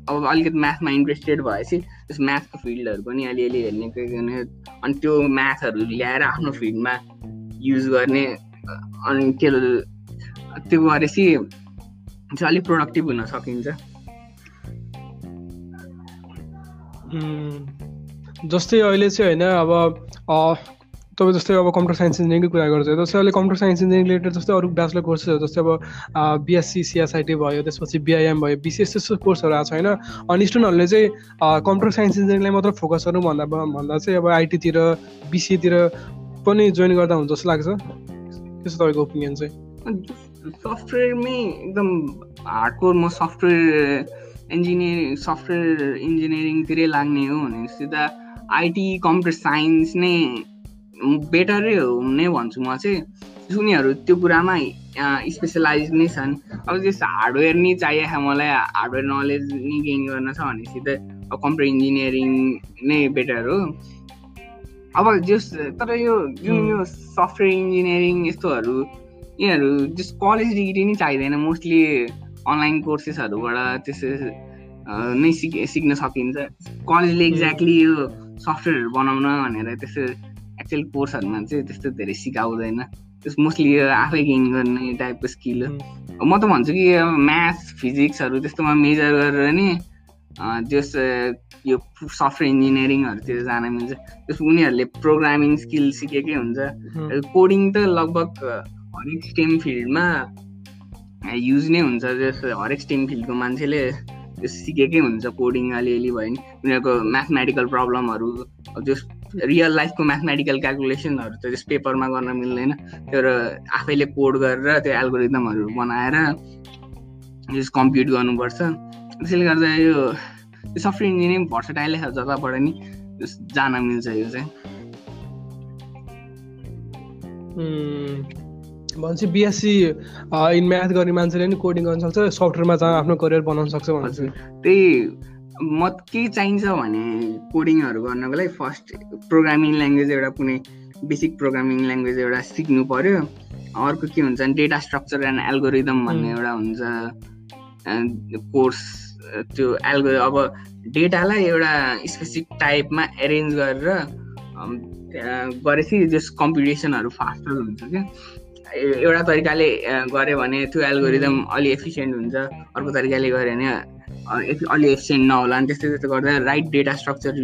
अब अलिकति म्याथमा इन्ट्रेस्टेड भएपछि त्यस म्याथको फिल्डहरू पनि अलिअलि हेर्ने अनि त्यो म्याथहरू ल्याएर आफ्नो फिल्डमा युज गर्ने अनि के त्यो गरेपछि चाहिँ अलिक प्रोडक्टिभ हुन सकिन्छ।
जस्तै अहिले चाहिँ होइन अब तपाईँ जस्तै अब कम्प्युटर साइन्स इन्जिनियरिङकै कुरा गर्छ जस्तै अहिले कम्प्युटर साइन्स इन्जिनियरिङ रिलेटेड जस्तै अरू ब्याचलर कोर्सेसहरू जस्तै अब बिएससी सिएसआइटी भयो त्यसपछि बिआइएम भयो बिसिएस त्यस्तो कोर्सहरू आएको छ होइन? अनि स्टुडेन्टहरूले चाहिँ कम्प्युटर साइन्स इन्जिनियरिङलाई मात्र फोकस गर्नु भन्दा भन्दा चाहिँ अब आइटीतिर बिसिएतिर पनि जोइन गर्दा हुन्छ जस्तो लाग्छ। त्यस्तो तपाईँको ओपिनियन चाहिँ?
सफ्टवेयरमै एकदम हार्डकोर म सफ्टवेयर इन्जिनियरिङ सफ्टवेयर इन्जिनियरिङतिरै लाग्ने हो भनेपछि त आइटी कम्प्युटर साइन्स नै बेटरै हो नै भन्छु म चाहिँ। उनीहरू त्यो कुरामा स्पेसलाइज नै छन्। अब त्यस हार्डवेयर नै चाहिएको मलाई हार्डवेयर नलेज नै गेन गर्न छ भनेपछि त कम्प्युटर इन्जिनियरिङ नै बेटर हो। अब जस तर यो जुन यो सफ्टवेयर इन्जिनियरिङ यस्तोहरू यिनीहरू जस कलेज डिग्री नै चाहिँदैन मोस्टली अनलाइन कोर्सेसहरूबाट त्यसो नै सिक सिक्न सकिन्छ। कलेजले एक्ज्याक्टली यो सफ्टवेयरहरू बनाउन भनेर त्यस्तो एक्चुअल कोर्सहरूमा चाहिँ त्यस्तो धेरै सिकाउँदैन त्यस मोस्टली आफै गेन गर्ने टाइपको स्किल हो म त भन्छु कि म्याथ फिजिक्सहरू त्यस्तोमा मेजर गरेर नि जस यो सफ्टवेयर इन्जिनियरिङहरूतिर जान मिल्छ जस उनीहरूले प्रोग्रामिङ स्किल सिकेकै हुन्छ कोडिङ त लगभग हरेक स्टेम फिल्डमा युज नै हुन्छ जस हरेक स्टेम फिल्डको मान्छेले त्यो सिकेकै हुन्छ कोडिङ अलिअलि भयो नि उनीहरूको म्याथमेटिकल प्रब्लमहरू जस रियल लाइफको म्याथमेटिकल क्यालकुलेसनहरू त त्यस पेपरमा गर्न मिल्दैन। तर आफैले कोड गरेर त्यो एल्गोरिदमहरू बनाएर जस कम्प्युट गर्नुपर्छ। त्यसैले गर्दा यो सफ्टवेयर इन्जिनियरिङ भर्सटाइलै छ जताबाट नि जान मिल्छ यो चाहिँ।
भनेपछि बिएससी इन म्याथ गर्ने मान्छेले नि कोडिङ गर्न सक्छ सफ्टवेयरमा जहाँ आफ्नो करियर बनाउन सक्छ
भन्छु त्यही म के चाहिन्छ भने कोडिङहरू गर्नको लागि फर्स्ट प्रोग्रामिङ ल्याङ्ग्वेज एउटा कुनै बेसिक प्रोग्रामिङ ल्याङ्ग्वेज एउटा सिक्नु पऱ्यो अर्को के हुन्छ डेटा स्ट्रक्चर एन्ड एल्गोरिदम भन्ने एउटा हुन्छ कोर्स त्यो एल्गो अब डेटालाई एउटा स्पेसिफिक टाइपमा एरेन्ज गरेर गरेपछि जस कम्पिटिसनहरू फास्टर हुन्छ क्या। एउटा तरिकाले गऱ्यो भने त्यो एल्गोरिदम अलि एफिसियन्ट हुन्छ अर्को तरिकाले गऱ्यो भने अलि एफिसियन्ट नहोला अनि त्यस्तै त्यस्तो गर्दा राइट डेटा स्ट्रक्चर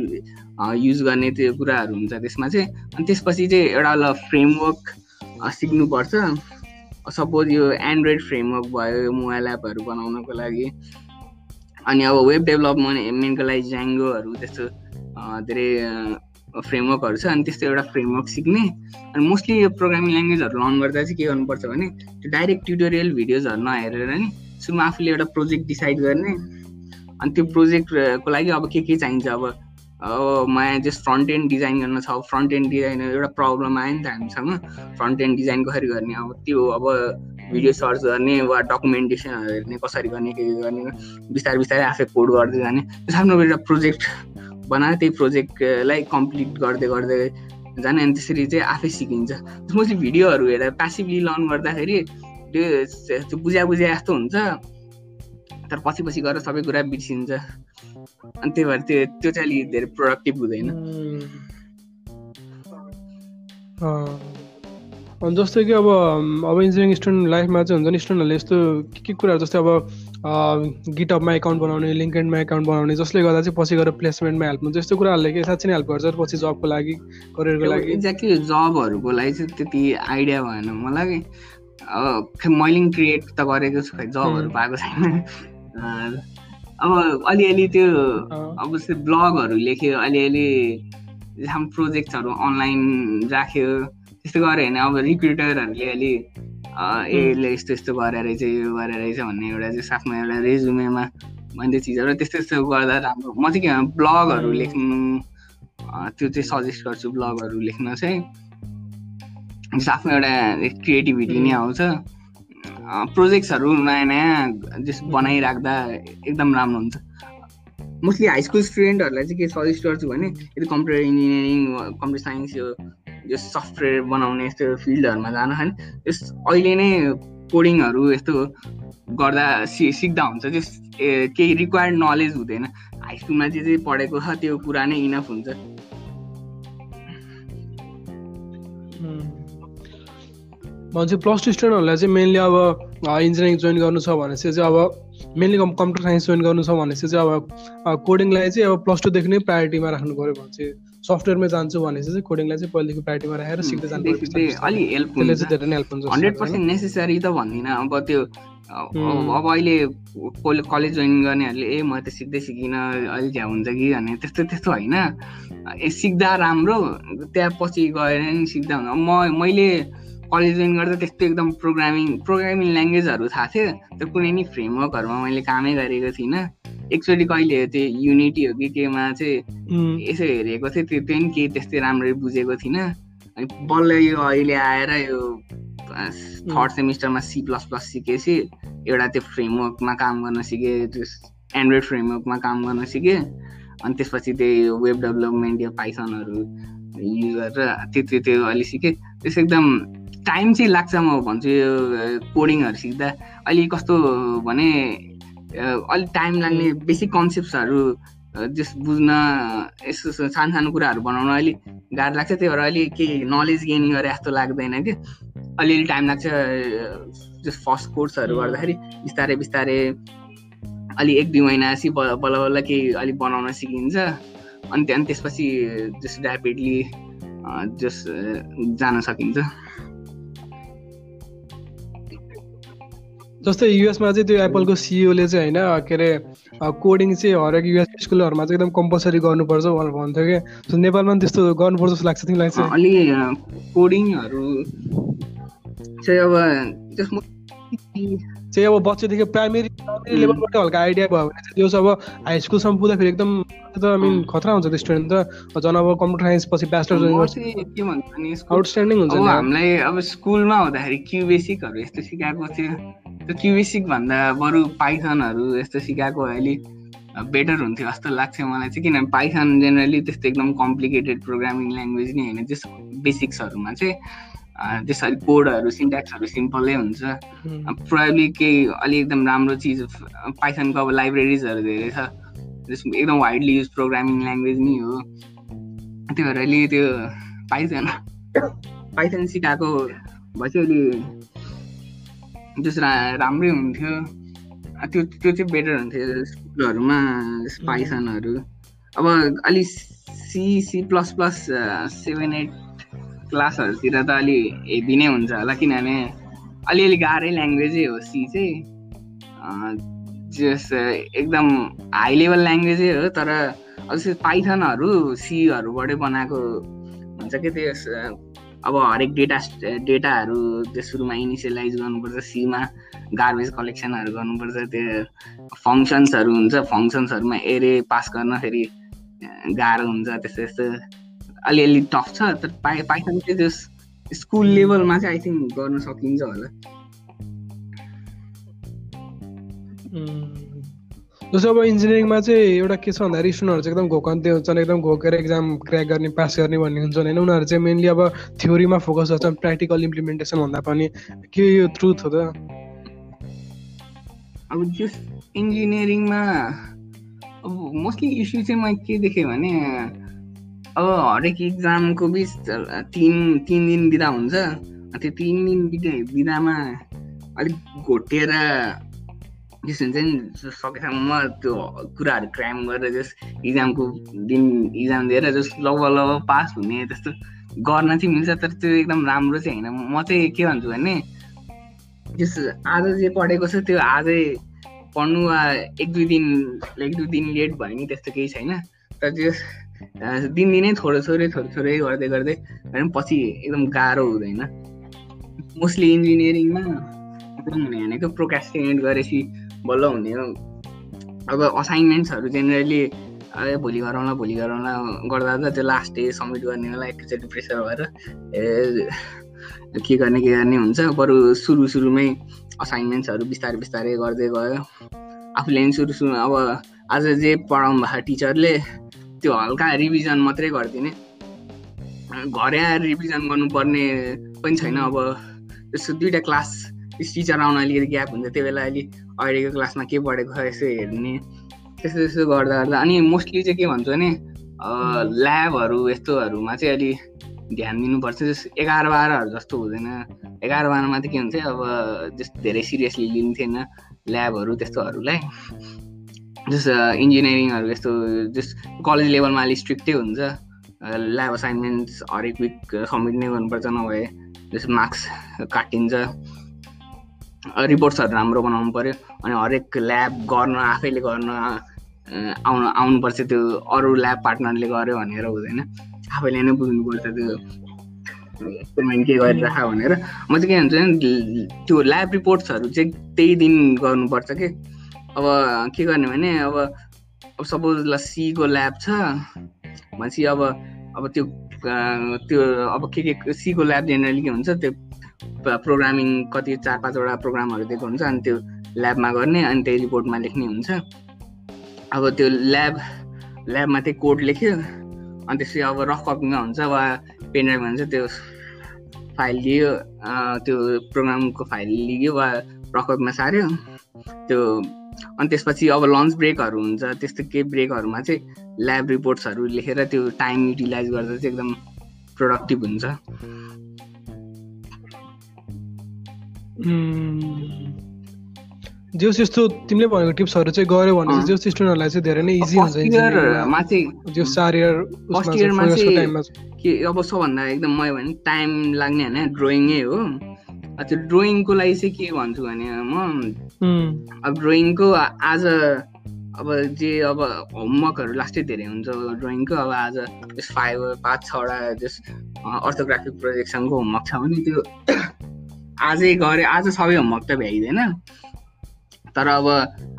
युज गर्ने त्यो कुराहरू हुन्छ त्यसमा चाहिँ। अनि त्यसपछि चाहिँ एउटा फ्रेमवर्क सिक्नुपर्छ। सपोज यो एन्ड्रोइड फ्रेमवर्क भयो मोबाइल एपहरू बनाउनको लागि। अनि अब वेब डेभलपमेन्टको लागि ज्याङ्गोहरू त्यस्तो धेरै फ्रेमवर्कहरू छ। अनि त्यस्तो एउटा फ्रेमवर्क सिक्ने। अनि मोस्टली यो प्रोग्रामिङ ल्याङ्ग्वेजहरू लर्न गर्दा चाहिँ के गर्नुपर्छ भने त्यो डाइरेक्ट ट्युटोरियल भिडियोजहरू नहेरेर नि सुरुमा आफूले एउटा प्रोजेक्ट डिसाइड गर्ने। अनि त्यो प्रोजेक्टको लागि अब के के चाहिन्छ अब अब माया जस्ट फ्रन्ट एन्ड डिजाइन गर्न छ फ्रन्ट एन्ड डिजाइन एउटा प्रब्लम आयो नि त हामीसँग। फ्रन्ट एन्ड डिजाइन कसरी गर्ने अब त्यो अब भिडियो सर्च गर्ने वा डकुमेन्टेसनहरू हेर्ने कसरी गर्ने के गर्ने बिस्तारै बिस्तारै आफै कोड गर्दै जाने। त्यस आफ्नो एउटा प्रोजेक्ट बनाएर त्यही प्रोजेक्टलाई कम्प्लिट गर्दै गर्दै जाने अनि त्यसरी चाहिँ आफै सिकिन्छ। मोस्टली भिडियोहरू हेरेर प्यासिभली लर्न गर्दाखेरि त्यो त्यो बुझा बुझा जस्तो हुन्छ तर पछि पछि गएर सबै कुरा बिर्सिन्छ। अनि त्यही भएर त्यो त्यो चाहिँ अलिक धेरै प्रोडक्टिभ हुँदैन।
अनि जस्तै कि अब अब इन्जिनियरिङ स्टुडेन्ट लाइफमा चाहिँ हुन्छ नि स्टुडेन्टहरूले यस्तो के के कुराहरू जस्तै अब गिटअपमा एकाउन्ट बनाउने लिङ्केडमा एकाउन्ट बनाउने जसले गर्दा चाहिँ पछि गएर प्लेसमेन्टमा हेल्प हुन्छ। यस्तो कुराहरूले के साँच्चै नै हेल्प गर्छ पछि जबको लागि करियरको लागि।
एक्ज्याक्टली जबहरूको लागि चाहिँ त्यति आइडिया भएन मलाई। अब मैले क्रिएट त गरेको छु खै जबहरू पाएको छैन। अब अलिअलि त्यो अब जस्तै ब्लगहरू लेख्यो अलिअलि प्रोजेक्टहरू अनलाइन राख्यो त्यस्तो गऱ्यो भने अब रिक्रुटरहरूले अलि यसले यस्तो यस्तो गरेर चाहिँ यो गरेर रहेछ भन्ने एउटा चाहिँ आफ्नो एउटा रेजुमेमा भन्ने चिजहरू त्यस्तो त्यस्तो गर्दा राम्रो। म चाहिँ के ब्लगहरू लेख्नु त्यो चाहिँ सजेस्ट गर्छु ब्लगहरू लेख्न चाहिँ। आफ्नो एउटा क्रिएटिभिटी नै आउँछ। प्रोजेक्ट्सहरू नयाँ नयाँ जस बनाइराख्दा एकदम राम्रो हुन्छ। मोस्टली हाई स्कुल स्टुडेन्टहरूलाई चाहिँ के सजेस्ट गर्छु भने यदि कम्प्युटर इन्जिनियरिङ कम्प्युटर साइन्स यो यो सफ्टवेयर बनाउने यस्तो फिल्डहरूमा जान होइन यस अहिले नै कोडिङहरू यस्तो गर्दा सि सिक्दा हुन्छ त्यस केही रिक्वायर्ड नलेज हुँदैन। हाई स्कुलमा जे जे पढेको छ त्यो कुरा नै इनफ हुन्छ।
भन्छ प्लस टू स्टुडेन्टहरूलाई चाहिँ मेनली अब इन्जिनियरिङ जोइन गर्नु छ भनेपछि चाहिँ अब मेनली कम्प्युटर साइन्स जोइन गर्नु छ भनेपछि चाहिँ अब कोडिङलाई चाहिँ अब प्लस टूदेखि नै प्रायोरिटीमा राख्नु पऱ्यो भने चाहिँ सफ्टवेयरमा जान्छु भने चाहिँ कोडिङलाई चाहिँ पहिलेदेखि प्रायोरिटीमा राखेर सिक्दै जानु
अलिक हेल्प हुन्छ। धेरै नै हेल्प हुन्छ हन्ड्रेड पर्सेन्ट नेसेसरी त भन्दिनँ। अब त्यो अब अहिले कलेज जोइन गर्नेहरूले ए म त सिक्दै सिकिनँ अहिले झ्या हुन्छ कि? भने त्यस्तो त्यस्तो होइन। ए सिक्दा राम्रो त्यहाँ पछि गएर नि सिक्दा हुन्छ। म मैले कलेज जोइन गर्दा त्यस्तो एकदम प्रोग्रामिङ प्रोग्रामिङ ल्याङ्ग्वेजहरू थाहा थियो। त्यो कुनै नि फ्रेमवर्कहरूमा मैले कामै गरेको थिइनँ। एकचोटि कहिले त्यो युनिटी हो कि केमा चाहिँ यसो हेरेको थिएँ त्यो त्यो पनि केही त्यस्तै राम्ररी बुझेको थिइनँ। अनि बल्ल यो अहिले आएर यो थर्ड सेमिस्टरमा सी प्लस प्लस सिकेपछि एउटा त्यो फ्रेमवर्कमा काम गर्न सिकेँ त्यो एन्ड्रोइड फ्रेमवर्कमा काम गर्न सिकेँ। अनि त्यसपछि त्यही वेब डेभलपमेन्ट यो पाइथनहरू युज गरेर त्यो त्यो त्यो अहिले सिकेँ। त्यस एकदम टाइम चाहिँ लाग्छ म भन्छु यो कोडिङहरू सिक्दा। अहिले कस्तो भने अलिक टाइम लाग्ने बेसिक कन्सेप्ट्सहरू जस बुझ्न यस्तो सानो सानो कुराहरू बनाउन अलिक गाह्रो लाग्छ। त्यही भएर अहिले केही नलेज गेनिङ गरे जस्तो लाग्दैन कि अलिअलि टाइम लाग्छ जस फर्स्ट कोर्सहरू गर्दाखेरि बिस्तारै बिस्तारै अलि एक दुई महिनापछि बल्ल बल्ल केही अलिक बनाउन सिकिन्छ। अनि त्यहाँदेखि त्यसपछि जस ऱ्यापिडली जस जान सकिन्छ।
जस्तै युएसमा चाहिँ त्यो एप्पलको सिइओले चाहिँ होइन के अरे कोडिङ चाहिँ हरेक युएस स्कुलहरूमा चाहिँ एकदम कम्पलसरी गर्नुपर्छ भनेर भन्थ्यो कि। नेपालमा पनि त्यस्तो गर्नुपर्छ जस्तो लाग्छ तिमीलाई चाहिँ।
अलि कोडिङहरू चाहिँ अब त्यसमा
चाहिँ अब बच्चादेखि प्राइमेरी प्राइमेरी लेभलबाट हल्का आइडिया भयो भने चाहिँ त्यो अब हाई स्कुलसम्म पुग्दाखेरि एकदम त आई मिन खतरा हुन्छ त्यो स्टुडेन्ट त। झन् अब कम्प्युटर साइन्स पछि ब्याचलर
के भन्छ भने
आउटस्ट्यान्डिङ हुन्छ
हामीलाई अब स्कुलमा हुँदाखेरि क्यु बेसिकहरू यस्तो सिकाएको थियो। त्यो क्यु बेसिक भन्दा बरु पाइथनहरू यस्तो सिकाएको अलिक बेटर हुन्थ्यो जस्तो लाग्छ मलाई चाहिँ किनभने पाइथन जेनरली त्यस्तो एकदम कम्प्लिकेटेड प्रोग्रामिङ ल्याङ्ग्वेज नै होइन त्यस बेसिक्सहरूमा चाहिँ त्यसरी कोडहरू सिन्ट्याक्सहरू सिम्पलै हुन्छ। प्रब्ली केही अलिक एकदम राम्रो चिज पाइथनको अब लाइब्रेरिजहरू धेरै छ जसमा एकदम वाइडली युज प्रोग्रामिङ ल्याङ्ग्वेज नै हो। त्यही भएर अहिले त्यो पाइथन पाइथन सिकाएको भए चाहिँ अहिले जस राम्रै हुन्थ्यो। त्यो त्यो चाहिँ बेटर हुन्थ्यो स्कुलहरूमा पाइथनहरू अब अलि C C plus plus seven eight क्लासहरूतिर त अलि हेभी नै हुन्छ होला किनभने अलिअलि गाह्रै ल्याङ्ग्वेजै हो सी चाहिँ। जस एकदम हाई लेभल ल्याङ्ग्वेजै हो तर जस्तै पाइथनहरू सीहरूबाटै बनाएको हुन्छ कि त्यो अब हरेक डेटा डेटाहरू त्यो सुरुमा इनिसियलाइज गर्नुपर्छ सीमा गार्बेज कलेक्सनहरू गर्नुपर्छ त्यो फङ्सन्सहरू हुन्छ फङ्सन्सहरूमा एरे पास गर्न फेरि गाह्रो हुन्छ त्यस्तो यस्तो अलिअलि टफ छ तर पाइ पाइथन चाहिँ त्यो स्कुल लेभलमा चाहिँ आई थिङ्क गर्न सकिन्छ होला।
जस्तो अब इन्जिनियरिङमा चाहिँ एउटा के छ भन्दाखेरि स्टुडेन्टहरू चाहिँ एकदम घोकन्ते हुन्छन् एकदम घोकेर एक्जाम क्र्याक गर्ने पास गर्ने भन्ने हुन्छन्। होइन उनीहरू चाहिँ मेनली अब थ्योरीमा फोकस गर्छन् प्र्याक्टिकल इम्प्लिमेन्टेसन भन्दा पनि। के यो ट्रुथ हो त?
अब जस इन्जिनियरिङमा अब मोस्टली इस्यु चाहिँ म के देखेँ भने अब हरेक इक्जामको बिच तिन तिन दिन बिदा हुन्छ। त्यो तिन दिन बिदा बिदामा अलिक घोटिएर जस्तो हुन्छ नि सकेसम्म त्यो कुराहरू क्राइम गरेर जस इक्जामको दिन इक्जाम दिएर जस लगभग लगभग पास हुने त्यस्तो गर्न चाहिँ मिल्छ तर त्यो एकदम राम्रो चाहिँ होइन म चाहिँ के भन्छु भने जस आज जे पढेको छ त्यो आजै पढ्नु वा एक दुई दिन एक दुई दिन लेट भयो नि त्यस्तो केही छैन तर त्यो दिनदिनै थोरै थोरै थोरै थोरै गर्दै गर्दै पनि पछि एकदम गाह्रो हुँदैन मोस्टली इन्जिनियरिङमा एकदम भनेको प्रोकास्टिनेट गरेपछि बल्ल हुने हो अब असाइनमेन्ट्सहरू जेनरली अब भोलि गरौँला भोलि गरौँला गर्दा त त्यो लास्ट डे सब्मिट गर्ने होला एकैचोटि प्रेसर भएर ए के गर्ने के गर्ने हुन्छ। बरु सुरु सुरुमै असाइनमेन्ट्सहरू बिस्तारै बिस्तारै गर्दै गयो। आफूले पनि सुरु सुरु अब आज जे पढाउनु भएको टिचरले त्यो हल्का रिभिजन मात्रै गरिदिने। घरै आएर रिभिजन गर्नुपर्ने पनि छैन। अब यस्तो दुइटा क्लास टिचर आउन अलिकति ग्याप हुन्छ त्यो बेला अलि अहिलेको क्लासमा के पढेको छ यसो हेर्ने। त्यस्तो त्यस्तो गर्दा गर्दा। अनि मोस्टली चाहिँ के भन्छु भने ल्याबहरू यस्तोहरूमा चाहिँ अलि ध्यान दिनुपर्छ। जस एघार बाह्रहरू जस्तो हुँदैन। एघार बाह्रमा चाहिँ के हुन्छ अब जस्तो धेरै सिरियसली लिन्थेन ल्याबहरू त्यस्तोहरूलाई। जस इन्जिनियरिङहरू यस्तो जस कलेज लेभलमा अलिक स्ट्रिक्टै हुन्छ। ल्याब असाइनमेन्ट्स हरेक विक सब्मिट नै गर्नुपर्छ नभए जस मार्क्स काटिन्छ। रिपोर्ट्सहरू राम्रो बनाउनु पऱ्यो अनि हरेक ल्याब गर्न आफैले गर्न आउनु आउनुपर्छ त्यो अरू ल्याब पार्टनरले गर्यो भनेर हुँदैन। आफैले नै बुझ्नुपर्छ त्यो एक्सपेरिमेन्ट के गरिराख भनेर। म चाहिँ के भन्छ भने त्यो ल्याब रिपोर्ट्सहरू चाहिँ त्यही दिन गर्नुपर्छ कि। अब के गर्ने भने अब अब सपोज ल सीको ल्याब छ भनेपछि अब अब त्यो त्यो अब के के सीको ल्याब जेनरली के हुन्छ त्यो प्रोग्रामिङ कति चार पाँचवटा प्रोग्रामहरू दिएको हुन्छ अनि त्यो ल्याबमा गर्ने अनि त्यही रिपोर्टमा लेख्ने हुन्छ। अब त्यो ल्याब ल्याबमा चाहिँ कोड लेख्यो अनि त्यसपछि अब रफ कपीमा हुन्छ वा पेनड्राइभमा हुन्छ त्यो फाइल लियो त्यो प्रोग्रामको फाइल लियो वा रफ कपीमा सार्यो त्यो अनि त्यसपछि अब लन्च ब्रेकहरू हुन्छ त्यस्तो केही ब्रेकहरूमा चाहिँ ल्याब रिपोर्ट्सहरू लेखेर त्यो टाइम युटिलाइज गर्दा चाहिँ एकदम प्रोडक्टिभ हुन्छ।
जोस यस्तो तिमीले भनेको टिप्सहरू चाहिँ गऱ्यो भने चाहिँ जोस स्टुडेन्टहरूलाई चाहिँ धेरै नै इजी हुन्छ
इयरमा चाहिँ
जो चार इयर
फर्स्ट इयरमा चाहिँ। के अब सबभन्दा एकदम मैले भने टाइम लाग्ने होइन ड्रइङै हो। त्यो ड्रइङको लागि चाहिँ के भन्छु भने म अब ड्रइङको आज अब जे अब होमवर्कहरू लास्टै धेरै हुन्छ ड्रइङको अब आज फाइभ पाँच छवटा जस अर्थोग्राफिक प्रोजेक्सनको होमवर्क छ भने त्यो आजै गऱ्यो आज सबै होमवर्क त भ्याइँदैन। तर अब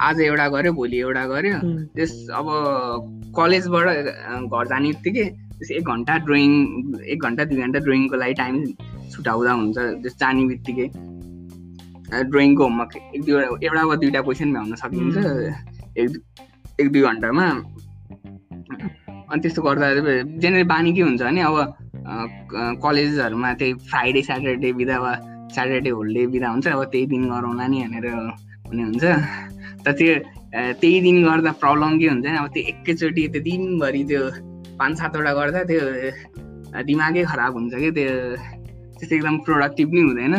आज एउटा गऱ्यो भोलि एउटा गऱ्यो। त्यस अब कलेजबाट घर जाने बित्तिकै त्यस एक घन्टा ड्रइङ एक घन्टा दुई घन्टा ड्रइङको लागि टाइम छुटाउँदा हुन्छ त्यस जाने बित्तिकै। ड्रइङको होमवर्क एक दुईवटा एउटा वा दुइटा क्वेसन भ्याउन सकिन्छ। एक एक दुई घन्टामा। अनि त्यस्तो गर्दा जेनरली बानी के हुन्छ भने अब कलेजहरूमा त्यही फ्राइडे स्याटरडे बिदा वा स्याटरडे होलिडे बिदा हुन्छ अब त्यही दिन गरौँला नि भनेर हुने हुन्छ। त त्यो त्यही दिन गर्दा प्रब्लम के हुन्छ अब त्यो एकैचोटि त्यो दिनभरि त्यो पाँच सातवटा गर्दा त्यो दिमागै खराब हुन्छ कि त्यो त्यस्तो एकदम प्रोडक्टिभ नै हुँदैन।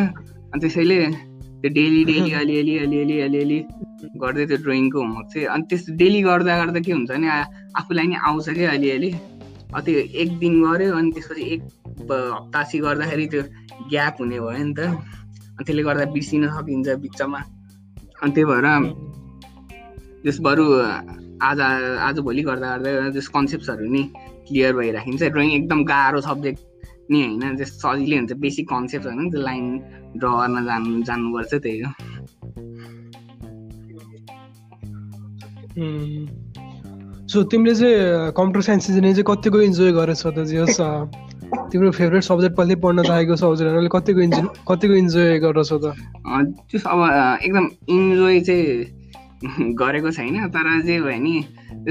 अनि त्यसैले त्यो डेली डेली अलिअलि अलिअलि अलिअलि गर्दै त्यो ड्रइङको होमवर्क चाहिँ अनि त्यस्तो डेली गर्दा गर्दा के हुन्छ भने आफूलाई नि आउँछ कि अलिअलि। त्यो एक दिन गऱ्यो अनि त्यसपछि एक हप्तासी गर्दाखेरि त्यो ग्याप हुने भयो नि त। अनि त्यसले गर्दा बिर्सिन सकिन्छ बिचमा। अनि त्यही भएर त्यस बरु आज भोलि गर्दा गर्दा त्यस कन्सेप्टहरू नि क्लियर भइराखिन्छ। ड्रइङ एकदम गाह्रो सब्जेक्ट नि होइन। त्यस सजिलै हुन्छ बेसिक कन्सेप्ट होइन त्यो लाइन ड्र गर्न जानु जान्नुपर्छ त्यही हो।
सो तिमीले चाहिँ कम्प्युटर साइन्स इन्जिनियरिङ चाहिँ कतिको इन्जोय गरेछौ त जस तिम्रो फेभरेट सब्जेक्ट कहिले पढ्न चाहेको सब्जेक्टहरूले कतिको इन्जो कतिको इन्जोय गर्छौ त?
त्यो अब एकदम इन्जोय चाहिँ गरेको छैन तर चाहिँ भयो नि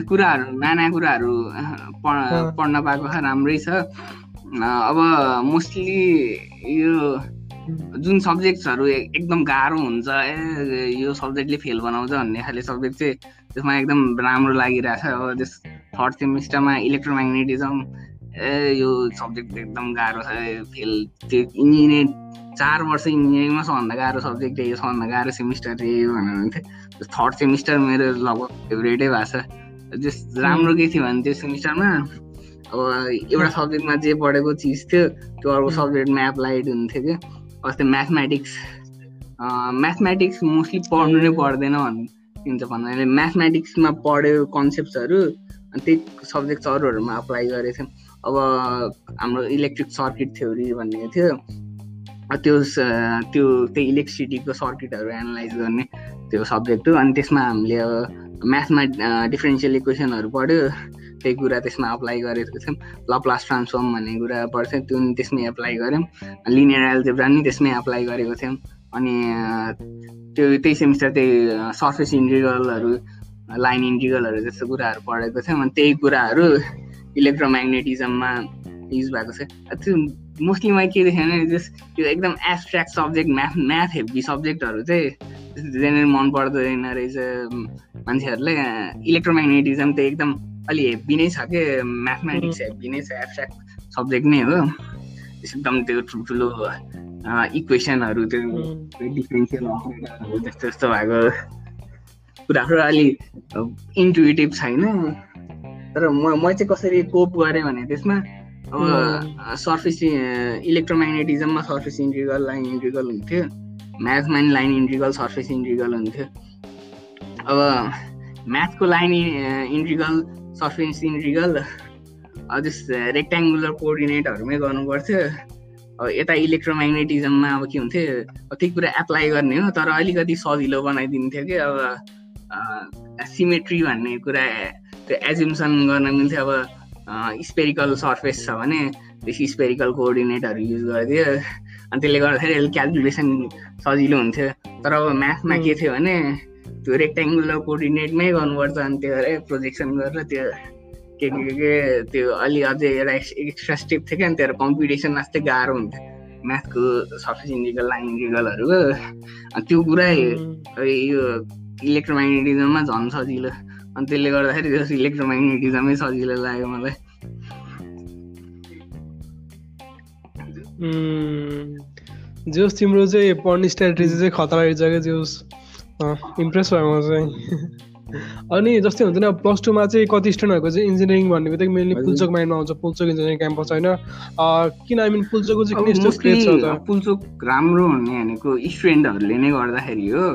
कुराहरू नाना कुराहरू पढ्न पाएको छ राम्रै छ। अब मोस्टली यो जुन सब्जेक्ट्सहरू एकदम गाह्रो हुन्छ ए यो सब्जेक्टले फेल बनाउँछ भन्ने खाले सब्जेक्ट चाहिँ त्यसमा एकदम राम्रो लागिरहेछ। अब त्यस थर्ड सेमिस्टरमा इलेक्ट्रोम्याग्नेटिजम ए यो सब्जेक्ट एकदम गाह्रो छ फेल। त्यो इन्जिनियरिङ चार वर्ष इन्जिनियरिङमा सबभन्दा गाह्रो सब्जेक्ट यही सबभन्दा गाह्रो सेमिस्टर यही भनेर हुन्थ्यो। थर्ड सेमिस्टर मेरो लगभग फेभरेटै भएको छ। जस राम्रो के थियो भने त्यो सेमिस्टरमा अब एउटा सब्जेक्टमा जे पढेको चिज थियो त्यो अर्को सब्जेक्टमा एप्लाइड हुन्थ्यो कि। अस्ति म्याथमेटिक्स म्याथमेटिक्स मोस्टली पढ्नु नै पर्दैन भन्छ भन्नाले म्याथमेटिक्समा पढ्यो कन्सेप्ट्सहरू अनि त्यही सब्जेक्ट अरूहरूमा अप्लाई गरेको थियौँ अब हाम्रो इलेक्ट्रिक सर्किट थ्योरी भन्ने थियो? त्यो त्यो त्यही इलेक्ट्रिसिटीको सर्किटहरू एनालाइज गर्ने त्यो सब्जेक्ट हो। अनि त्यसमा हामीले अब म्याथमा डिफ्रेन्सियल इक्वेसनहरू पढ्यो। त्यही कुरा त्यसमा अप्लाई गरेको थियौँ। लप्लास ट्रान्सफर्म भन्ने कुरा पढ्थ्यौँ। त्यो त्यसमै एप्लाई गऱ्यौँ। लिनियर एल्जेब्रा नि त्यसमै एप्लाई गरेको थियौँ। अनि त्यो त्यही सेमिस्टर त्यही सर्फेस इन्टिग्रलहरू लाइन इन्टिग्रलहरू जस्तो कुराहरू पढेको थियौँ। अनि त्यही कुराहरू इलेक्ट्रोम्याग्नेटिजममा युज भएको छ। त्यो मोस्टली मैले के देखेँ भने जस त्यो एकदम abstract subject math math heavy सब्जेक्टहरू चाहिँ जेनरल मन पर्दैन रहेछ। मान्छेहरूले इलेक्ट्रोम्याग्नेटिजम त एकदम अलि हेभी नै छ कि? म्याथमेटिक्स हेभी नै छ एब्सट्र्याक्ट सब्जेक्ट नै हो। एकदम त्यो ठुल्ठुलो इक्वेसनहरू त्यो डिफ्रेन्सियल अपरेटरहरू त्यस्तो त्यस्तो भएको। कुराहरू अलि इन्टुएटिभ छैन। तर म म चाहिँ कसरी कोप गरेँ भने त्यसमा अब सर्फेस इलेक्ट्रोम्याग्नेटिजममा सर्फेस इन्ट्रिगल लाइन इन्ट्रिगल हुन्थ्यो। म्याथमा नि लाइन इन्ट्रिगल सर्फेस इन्ट्रिगल हुन्थ्यो। अब म्याथको लाइन इन्ट्रिगल सर्फेस इन्ट्रिगल त्यस रेक्ट्याङ्गुलर कोअर्डिनेटहरूमै गर्नु पर्थ्यो यता इलेक्ट्रोम्याग्नेटिजममा अब के हुन्थ्यो त्यही कुरा एप्लाई गर्ने हो तर अलिकति सजिलो बनाइदिन्थ्यो कि अब सिमेट्री भन्ने कुरा त्यो एजुम्सन गर्न मिल्थ्यो अब स्पेरिकल सर्फेस छ भने बेसी स्पेरिकल कोअर्डिनेटहरू युज गरिदियो। अनि त्यसले गर्दाखेरि अलिक क्यालकुलेसन सजिलो हुन्थ्यो। तर अब म्याथमा के थियो भने त्यो रेक्ट्याङ्गुलर कोअर्डिनेटमै गर्नुपर्छ अनि त्यो अरे प्रोजेक्सन गरेर त्यो के के के त्यो अलि अझै एउटा एक्स्ट्रा स्टेप थियो क्या अनि त्यो कम्पिटिसन जस्तै गाह्रो हुन्थ्यो। म्याथको सर्फेस इन्डिकल लाइन इन्डिकलहरूको त्यो कुरा यो इलेक्ट्रोम्याग्नेटिजममा झन् सजिलो। अनि त्यसले गर्दाखेरि त्यो इलेक्ट्रोम्याग्नेटिजमै सजिलो लाग्यो मलाई।
जोस् तिम्रो चाहिँ पढ्ने स्ट्राटेजी चाहिँ खतरा रहेछ क्या जोस्? इम्प्रेस भयो म चाहिँ। अनि जस्तै हुन्छ नि अब प्लस टूमा चाहिँ कति स्टुडेन्टहरूको चाहिँ इन्जिनियरिङ भन्ने बित्तिकै मेनली पुल्चोक माइन्डमा आउँछ पुल्चोक इन्जिनियरिङ क्याम्पस होइन। किन आई मिन पुल्चोकको चाहिँ
पुल्चोक राम्रो हुने भनेको स्टुडेन्टहरूले नै गर्दाखेरि हो।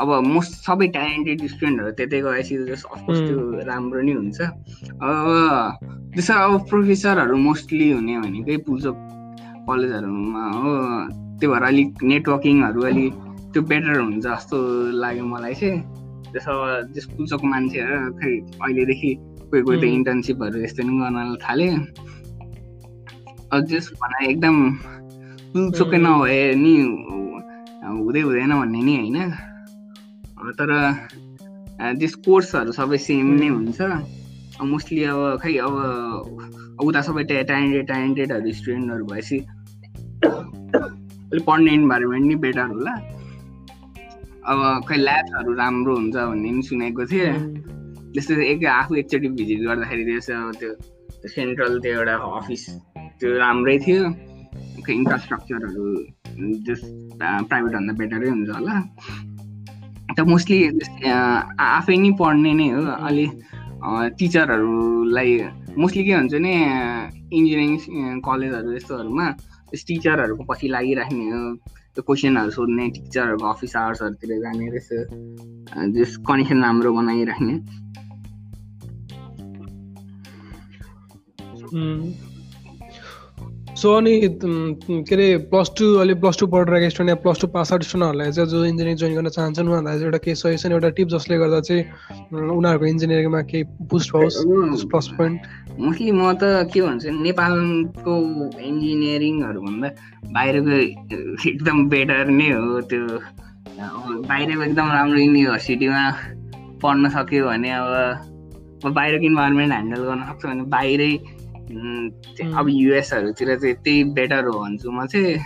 अब मोस्ट सबै ट्यालेन्टेड स्टुडेन्टहरू त्यतै गएपछि अफकोर्स त्यो राम्रो नै हुन्छ। अब त्यसो अब प्रोफेसरहरू मोस्टली हुने भनेकै पुल्चोक कलेजहरूमा हो। त्यो भएर अलिक नेटवर्किङहरू अलिक त्यो बेटर हुन्छ जस्तो लाग्यो मलाई चाहिँ। त्यसो त्यस पुल्चोकको मान्छेहरू खै अहिलेदेखि कोही कोही त इन्टर्नसिपहरू यस्तो नि गर्न थाले। जस भनाइ एकदम पुल्चोकै नभए नि हुँदै हुँदैन भन्ने नि होइन। तर त्यस कोर्सहरू सबै सेम नै हुन्छ। मोस्टली अब खै अब उता सबै ट्यालेन्टेड ट्यालेन्टेडहरू स्टुडेन्टहरू भएपछि अलिक पढ्ने इन्भाइरोमेन्ट नि बेटर होला। अब खै ल्याब्सहरू राम्रो हुन्छ भन्ने पनि सुनेको थिएँ। त्यस्तो एक आफू एकचोटि भिजिट गर्दाखेरि त्यसो त्यो सेन्ट्रल त्यो एउटा अफिस त्यो राम्रै थियो। खै इन्फ्रास्ट्रक्चरहरू जस प्राइभेटभन्दा बेटरै हुन्छ होला। त मोस्टली आफै नै पढ्ने नै हो अलि टिचरहरूलाई मोस्टली के हुन्छ भने इन्जिनियरिङ कलेजहरू यस्तोहरूमा टिचरहरूको पछि लागिराख्ने हो। त्यो क्वेसनहरू सोध्ने टिचरहरूको अफिस आवर्सहरूतिर जाने रहेछ जस कनेक्सन राम्रो बनाइराख्ने।
सो अनि के अरे प्लस टू अहिले प्लस टू पढिरहेको स्टुडेन्ट या प्लस टू पास आउट स्टुडेन्टहरूलाई चाहिँ जो इन्जिनियरिङ जोइन गर्न चाहन्छन् उनीहरूलाई चाहिँ एउटा केही सजेसन एउटा टिप जसले गर्दा चाहिँ उनीहरूको इन्जिनियरिङमा केही बुस्ट होस् प्लस पोइन्ट
मोस्टली म त के भन्छु नेपालको इन्जिनियरिङहरू भन्दा बाहिरको एकदम बेटर नै हो त्यो। बाहिरको एकदम राम्रो युनिभर्सिटीमा पढ्न सक्यो भने अब बाहिरको इन्भाइरोमेन्ट ह्यान्डल गर्न सक्छ भने बाहिरै अब युएसहरूतिर चाहिँ त्यही बेटर हो भन्छु म चाहिँ।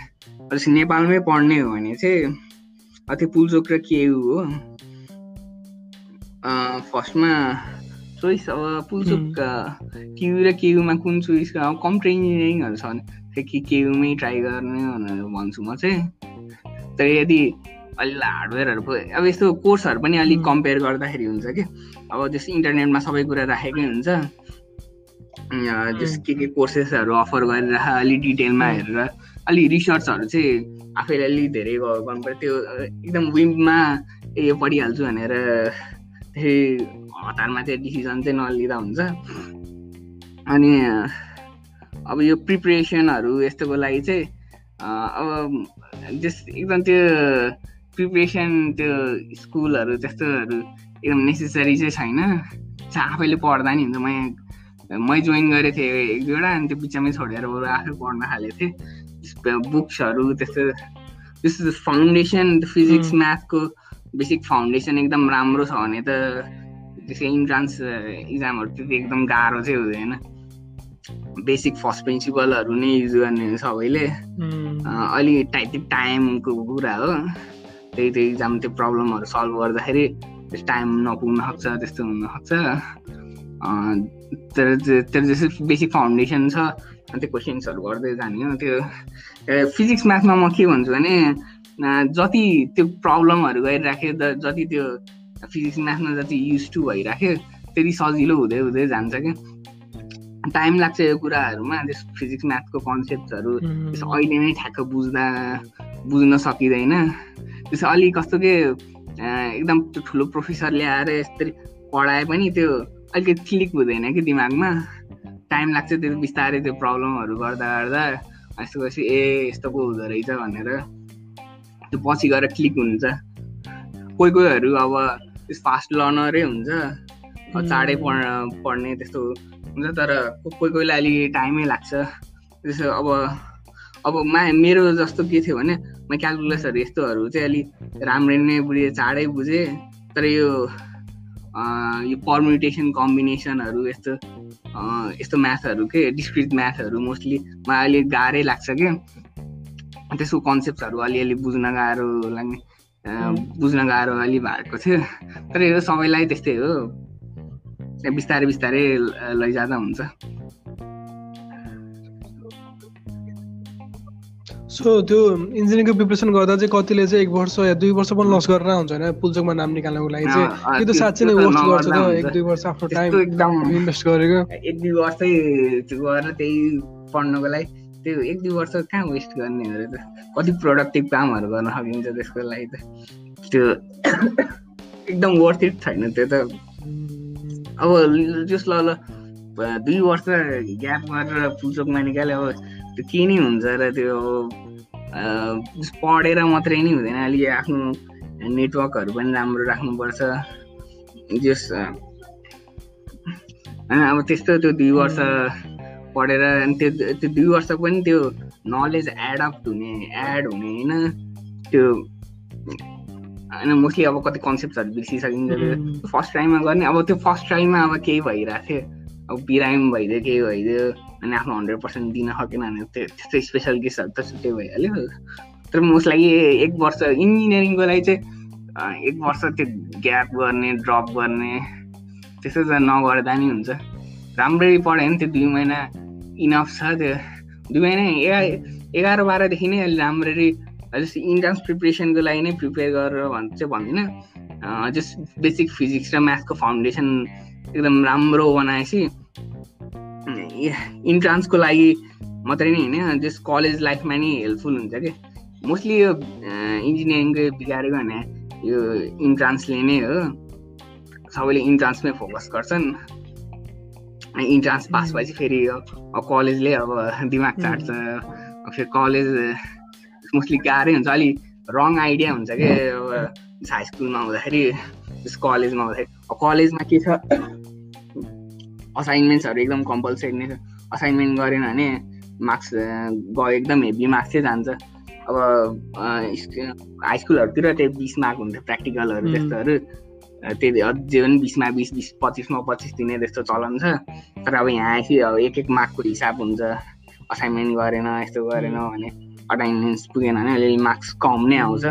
अलिक नेपालमै पढ्ने हो भने चाहिँ त्यो पुल्चोक र केयु हो? फर्स्टमा चोइस अब पुल्चोक केयु र केयुमा कुन चोइस अब कम्प्युटर इन्जिनियरिङहरू छ भने कि केयुमै ट्राई गर्ने भनेर भन्छु म चाहिँ। तर यदि अलि हार्डवेयरहरूको अब यस्तो कोर्सहरू पनि अलिक कम्पेयर गर्दाखेरि हुन्छ कि। अब त्यस्तो इन्टरनेटमा सबै कुरा राखेकै हुन्छ। जस के के कोर्सेसहरू अफर गरेर अलिक डिटेलमा हेरेर अलिक रिसर्चहरू चाहिँ आफैले अलिक धेरै गर्नु पऱ्यो त्यो एकदम विममा यो पढिहाल्छु भनेर त्यही हतारमा चाहिँ डिसिजन चाहिँ नलिँदा हुन्छ। अनि अब यो प्रिपरेसनहरू यस्तोको लागि चाहिँ अब जस एकदम त्यो प्रिपरेसन त्यो स्कुलहरू त्यस्तोहरू एकदम नेसेसरी चाहिँ छैन। आफैले पढ्दा नि हुन्छ। म मै जोइन गरेको थिएँ एक दुईवटा अनि त्यो बिचमै छोडेर बरु आफै पढ्न थालेको थिएँ बुक्सहरू त्यस्तो त्यस्तो फाउन्डेसन फिजिक्स म्याथको बेसिक फाउन्डेसन एकदम राम्रो छ भने त त्यसै इन्ट्रान्स इक्जामहरू त्यति एकदम गाह्रो चाहिँ हुँदैन। बेसिक फर्स्ट प्रिन्सिपलहरू नै युज गर्ने सबैले। अलि टाइट टाइमको कुरा हो। त्यही त्यो इक्जाम त्यो प्रब्लमहरू सल्भ गर्दाखेरि टाइम नपुग्न सक्छ त्यस्तो हुनसक्छ तर तर जस्तै बेसिक फाउन्डेसन छ अनि त्यो क्वेसन्सहरू गर्दै जाने हो। त्यो फिजिक्स म्याथमा म के भन्छु भने जति त्यो प्रब्लमहरू गरिराख्यो जति त्यो फिजिक्स म्याथमा जति युज टु भइराख्यो त्यति सजिलो हुँदै हुँदै जान्छ क्या। टाइम लाग्छ यो कुराहरूमा त्यस फिजिक्स म्याथको कन्सेप्टहरू त्यसो अहिले नै ठ्याक्क बुझ्दा बुझ्न सकिँदैन। त्यसो अलिक कस्तो के एकदम ठुलो प्रोफेसर ल्याएर यस्तरी पढाए पनि त्यो अलिकति क्लिक हुँदैन कि दिमागमा? टाइम लाग्छ त्यो बिस्तारै त्यो प्रब्लमहरू गर्दा गर्दा यस्तो गरेपछि ए यस्तो पो हुँदो रहेछ भनेर त्यो पछि गएर क्लिक हुन्छ। कोही कोहीहरू अब फास्ट लर्नरै हुन्छ। चाँडै पढ पढ्ने त्यस्तो हुन्छ तर कोही कोहीलाई अलिक टाइमै लाग्छ। त्यसो अब अब मा मेरो जस्तो के थियो भने म क्यालकुलेसहरू यस्तोहरू चाहिँ अलिक राम्ररी नै बुझेँ चाँडै बुझेँ तर यो यो पर्मुटेसन कम्बिनेसनहरू यस्तो यस्तो म्याथहरू के डिस्क्रिट म्याथहरू मोस्टली मलाई अलिक गाह्रै लाग्छ कि। त्यसको कन्सेप्टहरू अलिअलि बुझ्न गाह्रो लाग्ने बुझ्न गाह्रो अलि भएको थियो। तर यो सबैलाई त्यस्तै हो। बिस्तारै बिस्तारै लैजाँदा हुन्छ।
सो त्यो इन्जिनियरिङको प्रिपरेसन गर्दा चाहिँ कतिले चाहिँ एक वर्ष या दुई वर्ष पनि लस गरेर हुन्छ होइन? पुलचोकमा नाम निकाल्नको लागि चाहिँ। त्यो त साँच्चै नै वर्स्ट गर्छ त एक दुई वर्ष आफ्नो टाइम एकदम इन्भेस्ट गरेको।
एक दुई वर्षै गरेर त्यही पढ्नको लागि त्यो एक दुई वर्ष कहाँ वेस्ट गर्ने हो त? कति प्रोडक्टिभ कामहरू गर्न सकिन्छ त्यसको लागि त। त्यो एकदम वर्थ इट छैन त्यो त। अब जस ल दुई वर्ष ग्याप गरेर पुलचोकमा निकाल्यो अब त्यो के नै हुन्छ र त्यो पढेर मात्रै नै हुँदैन। अलिक आफ्नो नेटवर्कहरू पनि राम्रो राख्नुपर्छ। जस अब त्यस्तो त्यो दुई वर्ष पढेर अनि त्यो त्यो दुई वर्ष पनि त्यो नलेज एडअप हुने एड हुने होइन। त्यो होइन मोस्टली अब कति कन्सेप्टहरू बिर्सिसकिन्छ त्यो। फर्स्ट टाइममा गर्ने अब त्यो फर्स्ट टाइममा अब केही भइरहेको थियो। अब बिरामी भइदियो केही भइदियो। अनि आफ्नो हन्ड्रेड पर्सेन्ट दिन सकेन भने त्यो त्यस्तो स्पेसल केसहरू त छुट्टै भइहाल्यो तर मोस्ट लागि एक वर्ष इन्जिनियरिङको लागि चाहिँ एक वर्ष त्यो ग्याप गर्ने ड्रप गर्ने त्यस्तो त नगर्दा नि हुन्छ राम्ररी पढ्यो भने त्यो दुई महिना इनफ छ त्यो दुई महिना एघार एघार बाह्रदेखि नै अलि राम्ररी जस्तै इन्ट्रान्स प्रिपरेसनको लागि नै प्रिपेयर गरेर भन् चाहिँ भन्दिनँ जस्ट बेसिक फिजिक्स र म्याथको फाउन्डेसन एकदम राम्रो बनाएपछि इन्ट्रान्सको लागि मात्रै नै होइन जस कलेज लाइफमा नि हेल्पफुल हुन्छ कि? मोस्टली यो इन्जिनियरिङको बिगारेको भने यो इन्ट्रान्सले नै हो। सबैले इन्ट्रान्समै फोकस गर्छन्। इन्ट्रान्स पास भएपछि फेरि कलेजले अब दिमाग चाट्छ। फेरि कलेज मोस्टली गाह्रै हुन्छ। अलिक रङ आइडिया हुन्छ कि? अब हाई स्कुलमा हुँदाखेरि कलेजमा हुँदाखेरि। कलेजमा के छ? असाइनमेन्ट्सहरू एकदम कम्पलसरी नै छ। असाइनमेन्ट गरेन भने मार्क्स गयो एकदम हेभी मार्क्स चाहिँ जान्छ। अब हाई स्कुलहरूतिर त्यो बिस मार्क हुन्छ प्र्याक्टिकलहरू त्यस्तोहरू। त्यही अझै पनि बिसमा बिस बिस पच्चिसमा पच्चिस दिने त्यस्तो चलन छ। तर अब यहाँ आएपछि अब एक एक मार्कको हिसाब हुन्छ। असाइनमेन्ट गरेन यस्तो गरेन भने अटेन्डेन्स पुगेन भने अलिअलि मार्क्स कम नै आउँछ।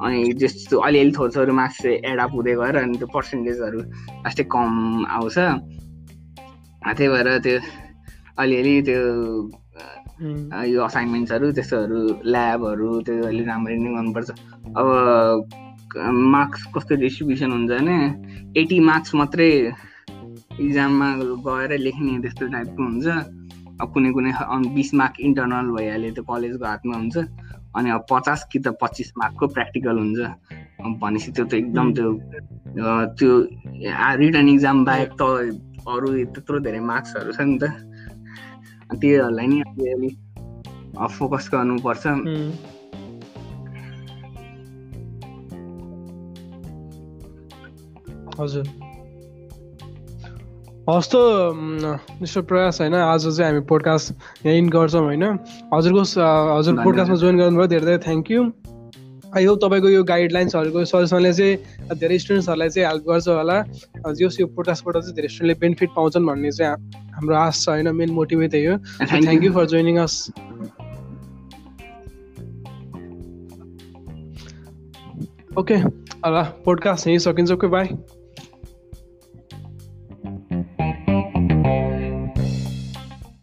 अनि त्यस्तो अलिअलि थोर थोर मार्क्स एडअप हुँदै गएर अनि त्यो पर्सेन्टेजहरू लास्टै कम आउँछ। त्यही भएर त्यो अलिअलि त्यो यो असाइनमेन्ट्सहरू त्यस्तोहरू ल्याबहरू त्यो अलिक राम्ररी नै गर्नुपर्छ। अब मार्क्स कस्तो डिस्ट्रिब्युसन हुन्छ भने एटी मार्क्स मात्रै इक्जाममा गएर लेख्ने त्यस्तो टाइपको हुन्छ। अब कुनै कुनै बिस मार्क इन्टरनल भइहाल्यो त्यो कलेजको हातमा हुन्छ। अनि अब पचास कि त पच्चिस मार्कको प्र्याक्टिकल हुन्छ। भनेपछि त्यो त एकदम त्यो त्यो रिटर्न इक्जाम बाहेक त अरू त्यत्रो धेरै मार्क्सहरू छ नि त। त्योहरूलाई नि अलिअलि फोकस गर्नुपर्छ।
हजुर। हस् त मिस्टर प्रयास होइन आज चाहिँ हामी पोडकास्ट यहीँ गर्छौँ होइन। हजुरको हजुर पोडकास्टमा जोइन गर्नुभयो धेरै धेरै थ्याङ्क यू आई होप तपाईँको यो गाइडलाइन्सहरूको सजेसनले चाहिँ धेरै स्टुडेन्ट्सहरूलाई चाहिँ हेल्प गर्छ होला। जस यो पोडकास्टबाट चाहिँ धेरै स्टुडेन्टले बेनिफिट पाउँछन् भन्ने चाहिँ हाम्रो आश छ होइन? मेन मोटिभै त्यही हो thank you for joining us okay ल पोडकास्ट यहीँ सकिन्छ। Okay by